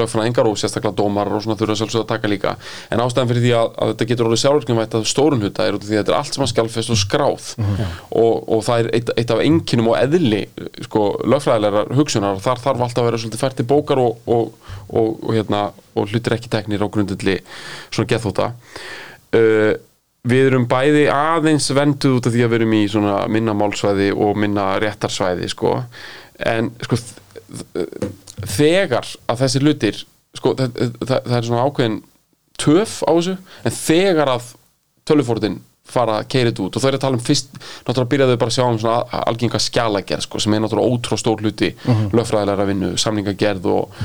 lögfræðingar og sérstaklega dómar og svona þurfa sjálfsögð að taka líka. En ástæðan fyrir því að, að þetta getur orðið sjálfurknumvætt að stórun hluta er út af því að þetta er allt sem að skjálfest og skráð. Og, og það er eitt, eitt af enginum og eðli sko, lögfræðilegar hugsunar. Þar þarf alltaf að vera svolítið fært til bókar og, og, og, og, hérna, og hlutir ekki teknir á grundulli svona gethóta uh, við erum bæði aðeins venduð út af því að við erum í svona minna málsvæði og minna réttarsvæði sko. en sko þegar að þessi hlutir sko, það, það, það er svona ákveðin töf á þessu en þegar að tölufórtin fara að keira þetta út og þau eru að tala um fyrst náttúrulega byrjaðu bara að sjá um svona algenga skjalagerð sko, sem er náttúrulega ótrú stór hluti lögfræðilega vinnu, samningagerð og,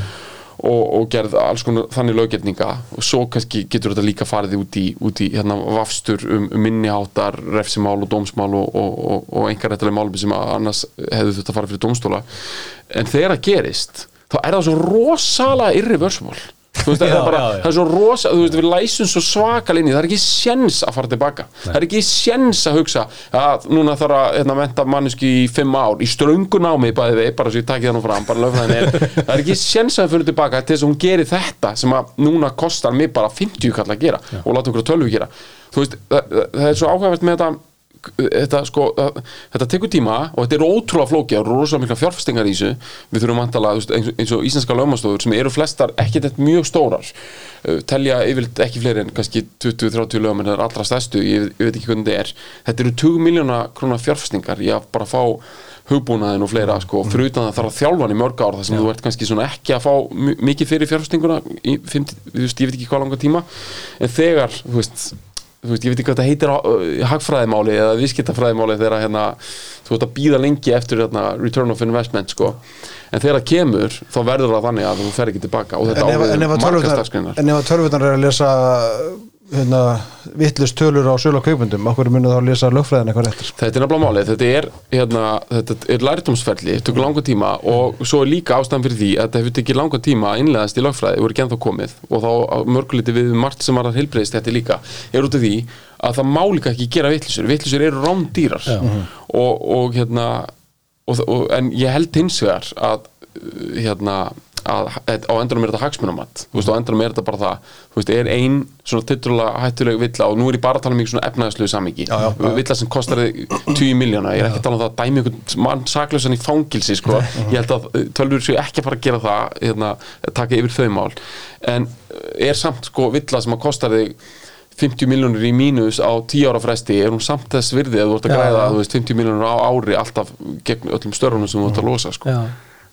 og, og gerð alls konar þannig löggetninga og svo kannski getur þetta líka farið út í, út í hérna, vafstur um, um minniháttar, refsimál og dómsmál og, og, og, einhverrættileg málum sem annars hefðu þetta farið fyrir dómstóla. En þegar það gerist þá er það svo rosalega irreversible Þú veist, það, Já, er bara, já, já. það er svo rosa, þú veist, við læsum svo svakal inn í, það er ekki sjens að fara tilbaka það er ekki sjens að hugsa að núna þarf að hérna, menta manneski í fimm ár, í ströngu námi bæði við, bara svo ég takið það nú fram, bara lögfræðin er. [LAUGHS] Það er ekki sjens að fyrir tilbaka til þess að hún gerir þetta sem að núna kostar mig bara 50 kall að gera og láta okkur að tölvu gera. Þú veist, það, það- það er svo áhugavert með þetta þetta sko, það- þetta tekur tíma og þetta er ótrúlega flókið og rosalega mikla fjárfestingar í þessu. Við þurfum vantala eins, eins og íslenska lögmannstofur sem eru flestar ekki þetta mjög stórar telja yfirleitt ekki fleiri en kannski 20-30 lögmenn er allra stærstu, ég, ég veit ekki hvernig þetta er. Þetta eru 20 miljóna krónar fjárfestingar í að bara fá hugbúnaðin og fleira sko, fyrir utan það þarf að þjálfa hann í mörg ár þar sem þú ert kannski svona ekki að fá mi- mikið fyrir fjárfestinguna í 50, þú veist, ég veit ekki hvað langa tíma. En þegar, þú veist þú veist, ég veit ekki hvað þetta heitir uh, hagfræðimáli eða viðskiptafræðimáli þegar hérna, þú veist að býða lengi eftir hérna, return of investment sko. en þegar það kemur, þá verður það þannig að þú fer ekki tilbaka og þetta en ef, en ef að tölvurnar er að lesa hérna, vittlust tölur á sölu á kaupundum okkur munið þá að lesa lögfræðin eitthvað réttir Þetta er nefnilega málið, þetta er, hérna, þetta er lærdómsferli, þetta tekur langa tíma og svo er líka ástæðan fyrir því að þetta hefur tekið langa tíma að innleðast í lögfræði og er ekki ennþá komið. Og þá mörguliti við margt sem var að heilbreyðist þetta líka, er út af því að það má líka ekki gera vittlisur, vittlisur eru rándýrar. Og, og hérna og, og, en ég held hins vegar að uh, hérna að á endanum er þetta hagsmunamat þú veist, á endanum er þetta bara það þú veist, er ein svona titrulega hættuleg villa og nú er ég bara að tala um ykkur svona Já, já, já. villa sem kostar þig 10 miljóna ég er ekki að tala um það að dæmi einhvern mann saklausan í fangilsi sko. ég held að uh, tölvur séu ekki að fara að gera það hérna, taka yfir þau mál en uh, er samt sko villa sem að kostar þig 50 miljónur í mínus á 10 ára fresti er hún samt þess virði að þú ert að Já, græða já. þú veist, 50 miljónur á ári alltaf gegn öllum störunum sem þú ert að losa sko.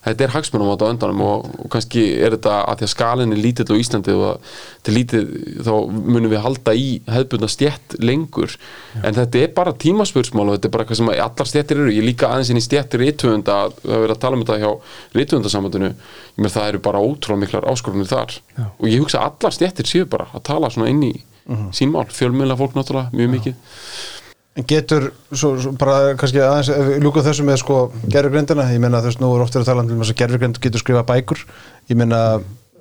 Já. þetta er hagsmunum á öndanum og, og kannski er þetta að því að skalin er lítill á Íslandi og til lítið þá munum við halda í hefðbundna stjætt lengur. En þetta er bara tímaspursmál og þetta er bara eitthvað sem allar stjættir eru, ég líka aðeins inn í stjættir rítvöfunda, að vera að tala um þetta hjá með það eru bara ótrúlega miklar áskorunir þar. Já. og ég hugsa að allar stjættir séu bara að tala svona inn í sín mál, fjölmjöla fólk náttúrulega mjög mikið. En getur, svo, svo bara kannski aðeins, ef við ljúkum þessu með sko gerfugrindina, ég meina þú veist, nú er oft verið að tala um þess að gerfugrind getur skrifað bækur, ég meina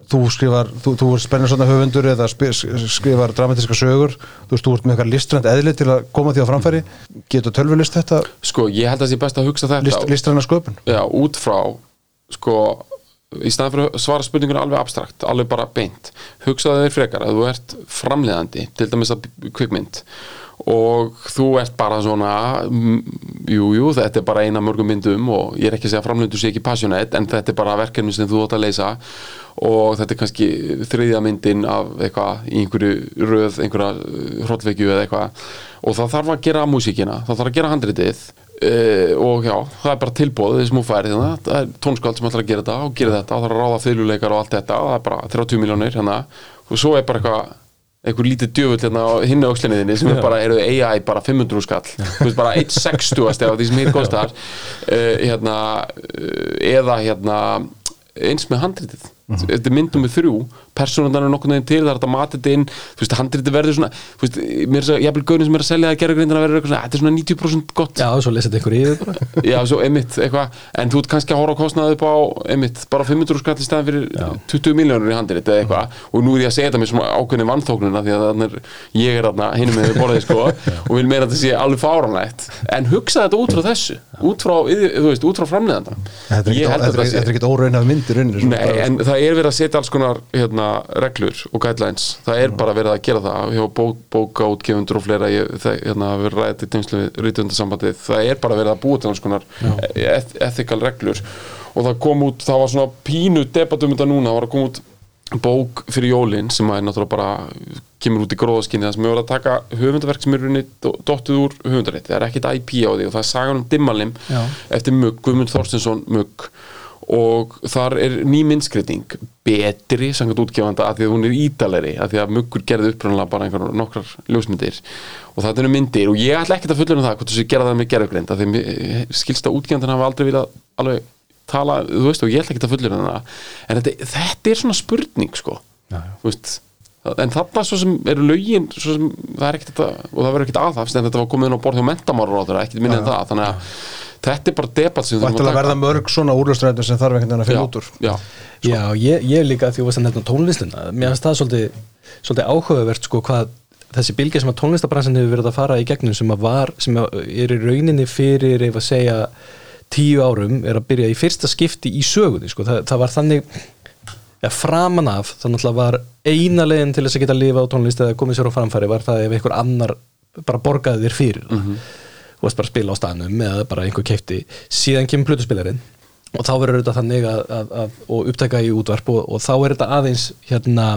þú skrifar, þú, þú er spennir svona höfundur eða skrifar dramatíska sögur, þú veist, þú ert með eitthvað listrænt eðli til að koma því á framfæri, getur tölvulist þetta, sko, ég held að það sé best að hugsa þetta list, listræna sköpun? já, út frá sko, í staðan fyrir að svara spurningunum alveg abstrakt, alveg bara beint. Hugsaðu þeir frekar að þú ert framleiðandi til dæmis að kvikmynd og þú ert bara svona mm, jú, þetta er bara eina mörgum myndum og ég er ekki að segja að framleiðendur sé ekki passionate en þetta er bara verkefni sem þú átt að leysa. Og þetta er kannski þriðja myndin af eitthvað í einhverju röð, einhverja hrollvekju eða eitthvað. Og það þarf að gera músíkina, það þarf að gera handritið. Uh, og já, það er bara tilbóð þessum hún færi hérna, það er tónskáld sem ætlar að gera þetta og gera þetta, og það er að ráða þauðluleikar og allt þetta og það er bara 30 miljónir hérna. Og svo er bara eitthvað einhver lítið djöfull hérna á hinni aukslinniðinni sem er bara, eru AI bara 500 skall. Þú veist bara 160 af því sem hér kostar uh, hérna uh, eða hérna eins með handritið. Þetta er myndum með þrjú persónuðan er nokkurn veginn til, það er þetta matið þetta inn þú veist, handritið verður svona þú veist, mér er svo, ég hafði gaurin sem er að selja það gerur grindina verður eitthvað svona, þetta er svona 90% gott. Já, svo lesið ykkur yfir bara. [LAUGHS] Já, svo emitt, eitthvað en þú ert kannski að horfa á kostnaði upp á emitt, bara 500 skall í staðin fyrir 20 miljónur í handrit eða eitthvað og nú er ég að segja þetta með svona ákveðni vannþóknuna því að er, ég er þarna hinum með borðið sko [LAUGHS] og vil meira að þetta sé alveg fáranlegt þetta Þetta þetta svona reglur og guidelines. Það er bara verið að gera það bók, bókaútgefundur og fleira. Ég, það hérna, hafa verið ræðið til tengslu við rítvöndasambandið það er bara verið að búa til alls konar eth ethical reglur. Og það kom út, það var svona pínu debatum þetta núna, það var að koma út bók fyrir jólin sem að er náttúrulega bara kemur út í gróðaskinni það sem hefur verið að taka höfundaverk sem er runni dottuð úr höfundarétti, það er ekkit IP á því og það er sagan um Dimmalim Já. eftir Mugg, Guðmund Þorstinsson Mugg og þar er ný myndskreiting betri sangat útgefanda að því að hún er ídaleri að því að Muggur gerði upprunlega bara einhver nokkrar ljósmyndir. Og það eru myndir og ég ætla ekkert að fullur um það hvort þessi gera það með gerðugreind að því mér skilst að útgefandan hafa aldrei viljað alveg tala, þú veist og ég ætla ekkert að fullur um það. En þetta, þetta er svona spurning sko. Já, já. Þú veist, en þarna svo sem eru svo sem það er ekkert þetta og það verður ekkert aðhafst en þetta var komið inn á borð hjá mentamáru á þeirra ekkert minni en það þannig að þetta er bara debatt sem þurfum Væntanlega að verða mörg svona úrlustræðin sem þarf einhvern veginn að finna út úr. já, Já, ég, ég líka því að þú varst að nefna tónlistina. Mér finnst það svolítið, svolítið áhugavert sko hvað þessi bylgja sem að tónlistabransin hefur verið að fara í gegnum sem að var, sem að er í rauninni fyrir ef að segja tíu árum er að byrja í fyrsta skipti í sögunni sko, það, það var þannig ja, framan af, það náttúrulega var eina leiðin til þess að geta lifa á tónlist eða komið sér á framfæri var það ef einhver annar bara borgaði þér fyrir. Það þú veist bara að spila á staðnum eða bara einhver keipti síðan kemur plutuspilarinn og þá verður þetta þannig að, að, að og upptaka í útvarp og, og þá er þetta aðeins hérna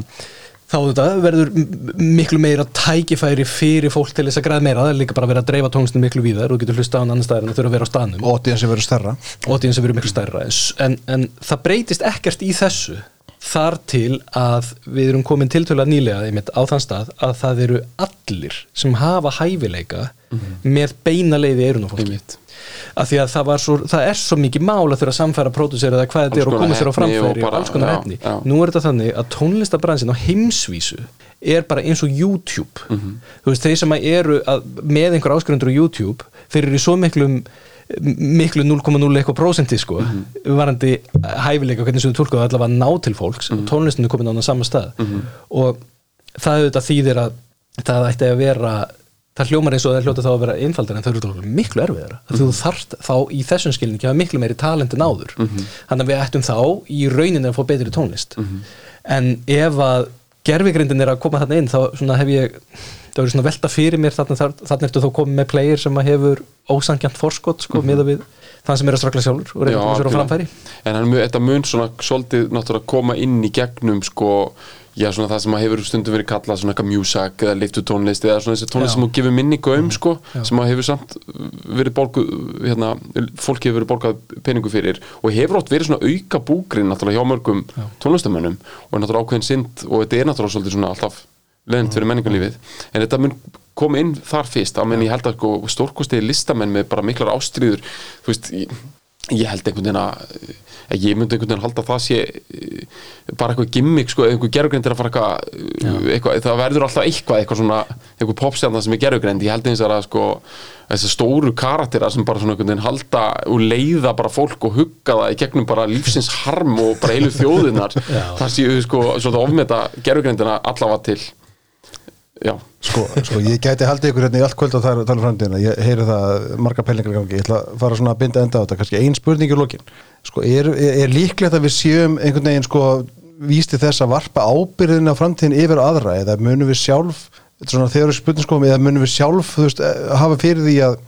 þá þetta verður miklu meira tækifæri fyrir fólk til þess að græða meira. Það er líka bara að vera að dreifa tónlistin miklu víðar og getur hlusta á hann annar staðar en það þurfa að vera á staðnum. Og að sem verður stærra. Og því verður miklu stærra en, en það breytist ekkert í þessu þar til að við erum komin tiltölu að nýlega einmitt á þann stað að það eru allir sem hafa hæfileika með beina leiði eirun á fólki. Einmitt. Af því að það, svo, það er svo mikið mál að þurfa að samfæra pródusera eða hvað þetta er og koma sér á framfæri og og, alls konar já, efni. já. nú er þetta þannig að tónlistabransin á heimsvísu er bara eins og YouTube. Mhm. þú veist, þeir sem að eru að, með einhver áskrundur á YouTube þeir eru í svo miklum miklu 0,0 eitthvað prósenti sko Mhm. varandi hæfileika hvernig sem þú tólkuðu allavega að ná til fólks Mhm. og tónlistin er komin á þannig sama stað. Og það auðvitað þýðir að það ætti að vera það hljómar eins og það hljóta þá að vera einfaldar en það eru miklu erfiðara. Mm -hmm. þú þarft þá í þessum skilningi að hafa miklu meiri talent en áður. Þannig að við ættum þá í rauninni að fá betri tónlist. En ef að gerfigrindin er að koma þarna inn þá svona hef ég það verður svona velta fyrir mér þarna, þar- þarna ertu þá komið með player sem hefur ósangjant forskot sko, miða við þann sem er að strakla sjálfur og reyna að koma sér á framfæri. En hann, þetta mun svona svolítið náttúrulega koma inn í gegnum sko, já svona það sem að hefur stundum verið kallað svona eitthvað music eða liftu tónlist eða svona þessi tónlist Já. sem þú gefur minni gaum sko, Já. sem að hefur samt verið borguð hérna, fólki hefur verið borgað peningu fyrir og hefur átt verið svona auka búgrin náttúrulega hjá mörgum tónlistamönnum og er náttúrulega ákveðin synd og þetta er náttúrulega svolítið svona alltaf leðint fyrir menningarlífið. En þetta mun koma inn þar fyrst. Á menn ég held að sko, stórkostið listamenn með bara miklar ástriður þú veist, ég, ég held einhvern veginn að að ég myndi einhvern veginn halda að það sé eh, bara eitthvað gimmick sko, einhver gerugrind er að fara eitthvað, eitthvað það verður alltaf eitthvað, eitthvað svona eitthvað popstjarnar sem er gerugrind, ég held eins að sko þessar stóru karaktera sem bara svona einhvern veginn halda og leiða bara fólk og hugga það í gegnum bara lífsins harm og bara heilu þjóðinnar [LAUGHS] það séu sko svona ofmeta gerugrindina allavega til Sko, sko, ég gæti haldið ykkur hérna í allt kvöld að tala, tala um framtíðina, ég heyri það marga pælingar í gangi, ég ætla að fara svona að binda enda á þetta, kannski ein spurning í lokin. Sko, er, er, líklegt að við séum einhvern veginn sko vísti þess að varpa ábyrðin á framtíðin yfir á aðra? Eða munum við sjálf, þetta er svona þegar spurning sko, eða munum við sjálf, þú veist, eh, hafa fyrir því að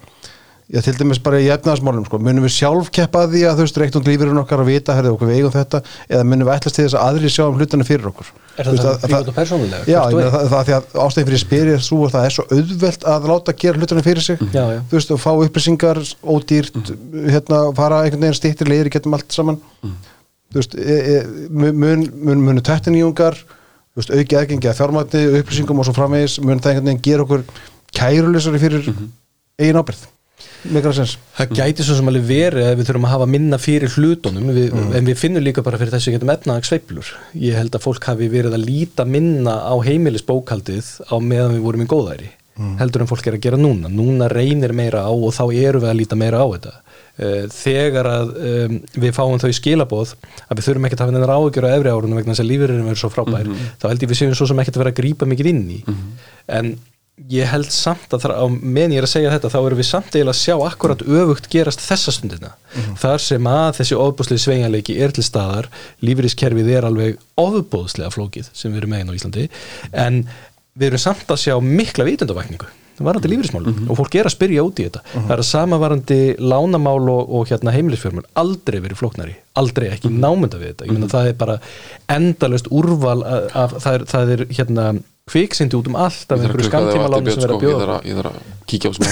Já, til dæmis bara í efnaðasmálum, sko, munum við sjálf keppa að því að þú veist, reiktum lífurinn okkar að vita, herrið okkur við eigum þetta, eða munum við ætlast til þess að aðri sjá um hlutana fyrir okkur. Er Þú það að- prívat og persónulega? Já, og eitt? það, það, því að ástæðin fyrir spyrir svo að það er svo auðvelt að láta gera hlutana fyrir sig, Já, já. þú veist, og fá upplýsingar ódýrt, hérna, fara einhvern veginn stýttir leiðir í getum allt saman, þú veist, e, e, mun, mun, munu tættinýjungar, þú veist, auki aðgengi að fjármætni, upplýsingum og svo framvegis, mun það einhvern veginn gera okkur kærulisari fyrir eigin ábyrð, mikilvæg sens. Það gæti svo sem alveg verið að við þurfum að hafa minna fyrir hlutunum. Við, en við finnum líka bara fyrir þessu getum efnaðag sveiflur. Ég held að fólk hafi verið að líta minna á heimilisbókaldið á meðan við vorum í góðæri heldur en fólk er að gera núna. Núna reynir meira á og þá erum við að líta meira á þetta. Eh, Þegar að um, við fáum þau skilaboð að við þurfum ekkert að hafa neinar áhyggjur á efri árunum vegna þess að lífurinn verður svo frábær þá held ég við séum svo sem ekkert að vera að grípa mikið inn í. En ég held samt að þar, á meðan ég er að segja þetta þá erum við samt eiginlega að sjá akkurat öfugt gerast þessa stundina. Þar sem að þessi ofbúslega sveigjanleiki er til staðar lífeyriskerfið er alveg ofbúslega flókið sem við erum megin á Íslandi en við erum samt að sjá mikla vitundavækningu varandi lífeyrismálum og fólk er að spyrja út í þetta. Það er að sama varandi lánamál og, og hérna heimilisfjörmur aldrei verið flóknari. Aldrei ekki námynda við þetta. Það er bara endalaust úrval af, af, það, er, það er hérna kviksindi út um allt af einhverju Björn, sem sko, að bjóða ég þarf að kíkja á smá.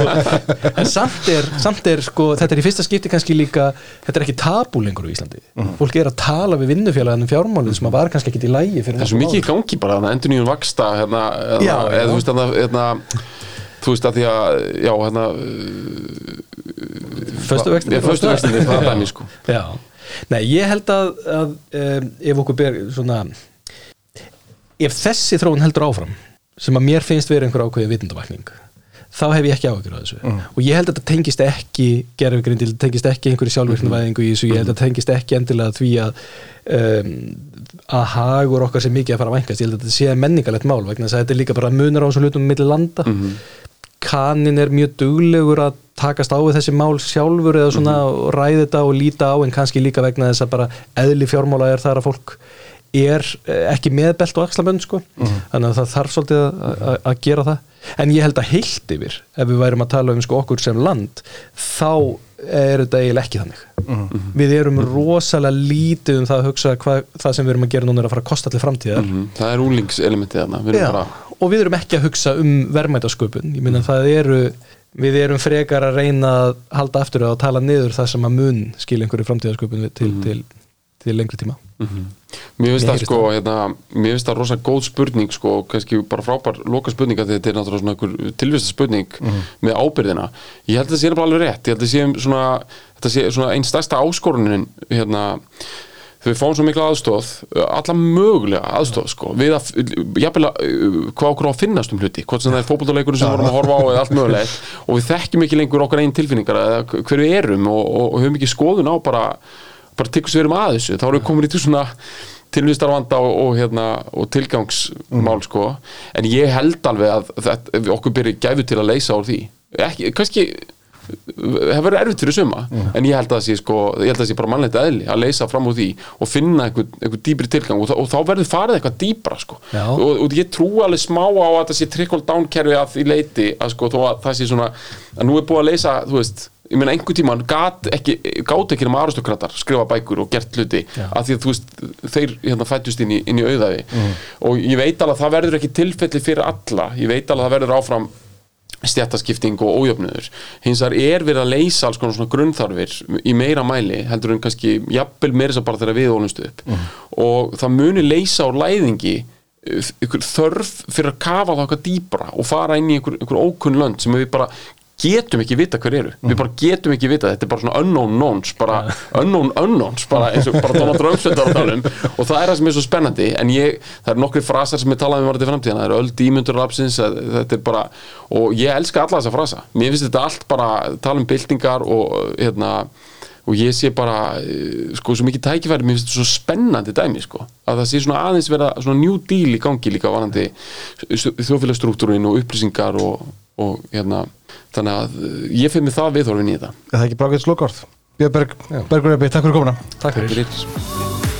[LAUGHS] En samt er, samt er sko, þetta er í fyrsta skipti kannski líka þetta er ekki tabú lengur á Íslandi. Mhm. fólk er að tala við vinnufélaganum fjármálið sem að var kannski ekki í lægi það er svo mikið í gangi bara þannig að endur nýjum vaksta hérna, hérna, eða þú veist hérna, hérna þú veist að því að já hérna Föstu vextir ég föstu vextinni það er dæmi sko. [LAUGHS] Já, nei ég held að, að um, ef okkur ber svona ef þessi þróun heldur áfram sem að mér finnst verið einhver ákveðin vitundavækning þá hef ég ekki áhyggjur á þessu. Og ég held að þetta tengist ekki gerfugrindil, tengist ekki einhverju sjálfvirknavæðingu í þessu, ég held að þetta tengist ekki endilega því að um, að hagur okkar sé mikið að fara að vænkast. Ég held að þetta sé menningalegt mál vegna þess að þetta er líka bara munar á þessum hlutum milli landa. Kanin er mjög duglegur að takast á við þessi mál sjálfur eða svona og ræði þetta og líta á en kannski líka vegna þess að bara eðli fjármála er þar að fólk er eh, ekki með belt og axlabönd sko. Þannig að það þarf svolítið að- að að gera það. En ég held að heilt yfir ef við værum að tala um sko okkur sem land þá er þetta eiginlega ekki þannig. Við erum rosalega lítið um það að hugsa hvað það sem við erum að gera núna er að fara að kosta allir framtíðar. Mhm, það er úlingselementið þarna. Við bara og við erum ekki að hugsa um verðmætasköpun. Ég minna það eru við erum frekar að reyna að halda aftur og tala niður það sem að mun skil einhverju framtíðasköpun til, til, til lengri tíma Mér finnst það sko, hérna, mér finnst það rosa góð spurning sko, kannski bara frábær loka spurning að þetta er náttúrulega svona einhver tilvista spurning með ábyrðina. Ég held að það sé alveg rétt, ég held að það sé svona, þetta sé svona einn stærsta áskorunin hérna, þegar við fáum svo mikla aðstóð, alla mögulega aðstóð sko, við að, uh, hvað okkur á að finnast um hluti, hvort sem það er fótboltaleikurinn sem við vorum að horfa á eða allt mögulegt og við þekkjum ekki lengur okkar einn tilfinningar eða hver við erum og, og, og höfum ekki skoðun á bara bara tikkus við erum að þessu, þá erum við komin í til svona tilvistarvanda og, og, hérna, og tilgangsmál sko. En ég held alveg að þetta, ef okkur byrja gæfu til að leysa úr því. Ekki, kannski hefur verið erfitt fyrir suma en ég held að það sé sko, að það sé bara mannlegt eðli að leysa fram úr því og finna einhver, einhver dýpri tilgang og, og þá verður farið eitthvað dýpra sko. Og, og ég trú alveg smá á að það sé trickle down kerfi að því leiti að sko að það sé svona að nú er búið að leysa, þú veist ég meina einhver tíman gat ekki gátt ekki nema aristokratar skrifa bækur og gert hluti Já. að því að þú veist þeir hérna fættust inn í, inn í auðaði og ég veit alveg að það verður ekki tilfelli fyrir alla. Ég veit alveg að það verður áfram stjættaskipting og ójöfnuður. Hins vegar er verið að leysa alls konar svona grunnþarfir í meira mæli heldur en kannski jafnvel meira sem bara þegar við ólumstu upp. Og það muni leysa úr læðingi ykkur þörf fyrir að kafa það okkar dýpra og fara inn í ykkur, ykkur ókunn lönd sem við bara getum ekki vita hver eru. Við bara getum ekki vita, þetta er bara svona unknown knowns bara unknown unknowns bara eins og bara Donald Trump stundar á talum og það er það sem er svo spennandi en ég, það er nokkri frasar sem ég talaði um varðið framtíðana, það er öll dýmundur lapsins, þetta er bara, og ég elska alla þessa frasa, mér finnst þetta allt bara tala um byltingar og hérna og ég sé bara, eh, sko, svo mikið tækifæri. Mér finnst þetta svo spennandi dæmi, sko að það sé svona aðeins vera svona new deal í gangi líka varandi þjóðfélagsstruktúrin og upplýsingar og, og hérna, þannig að eh, ég fyrir mig það viðhorfin í þetta. Er það ekki brákvæðis lokaord? Björn Berg, Bergur Ebbi, takk fyrir komuna. Takk fyrir. fyrir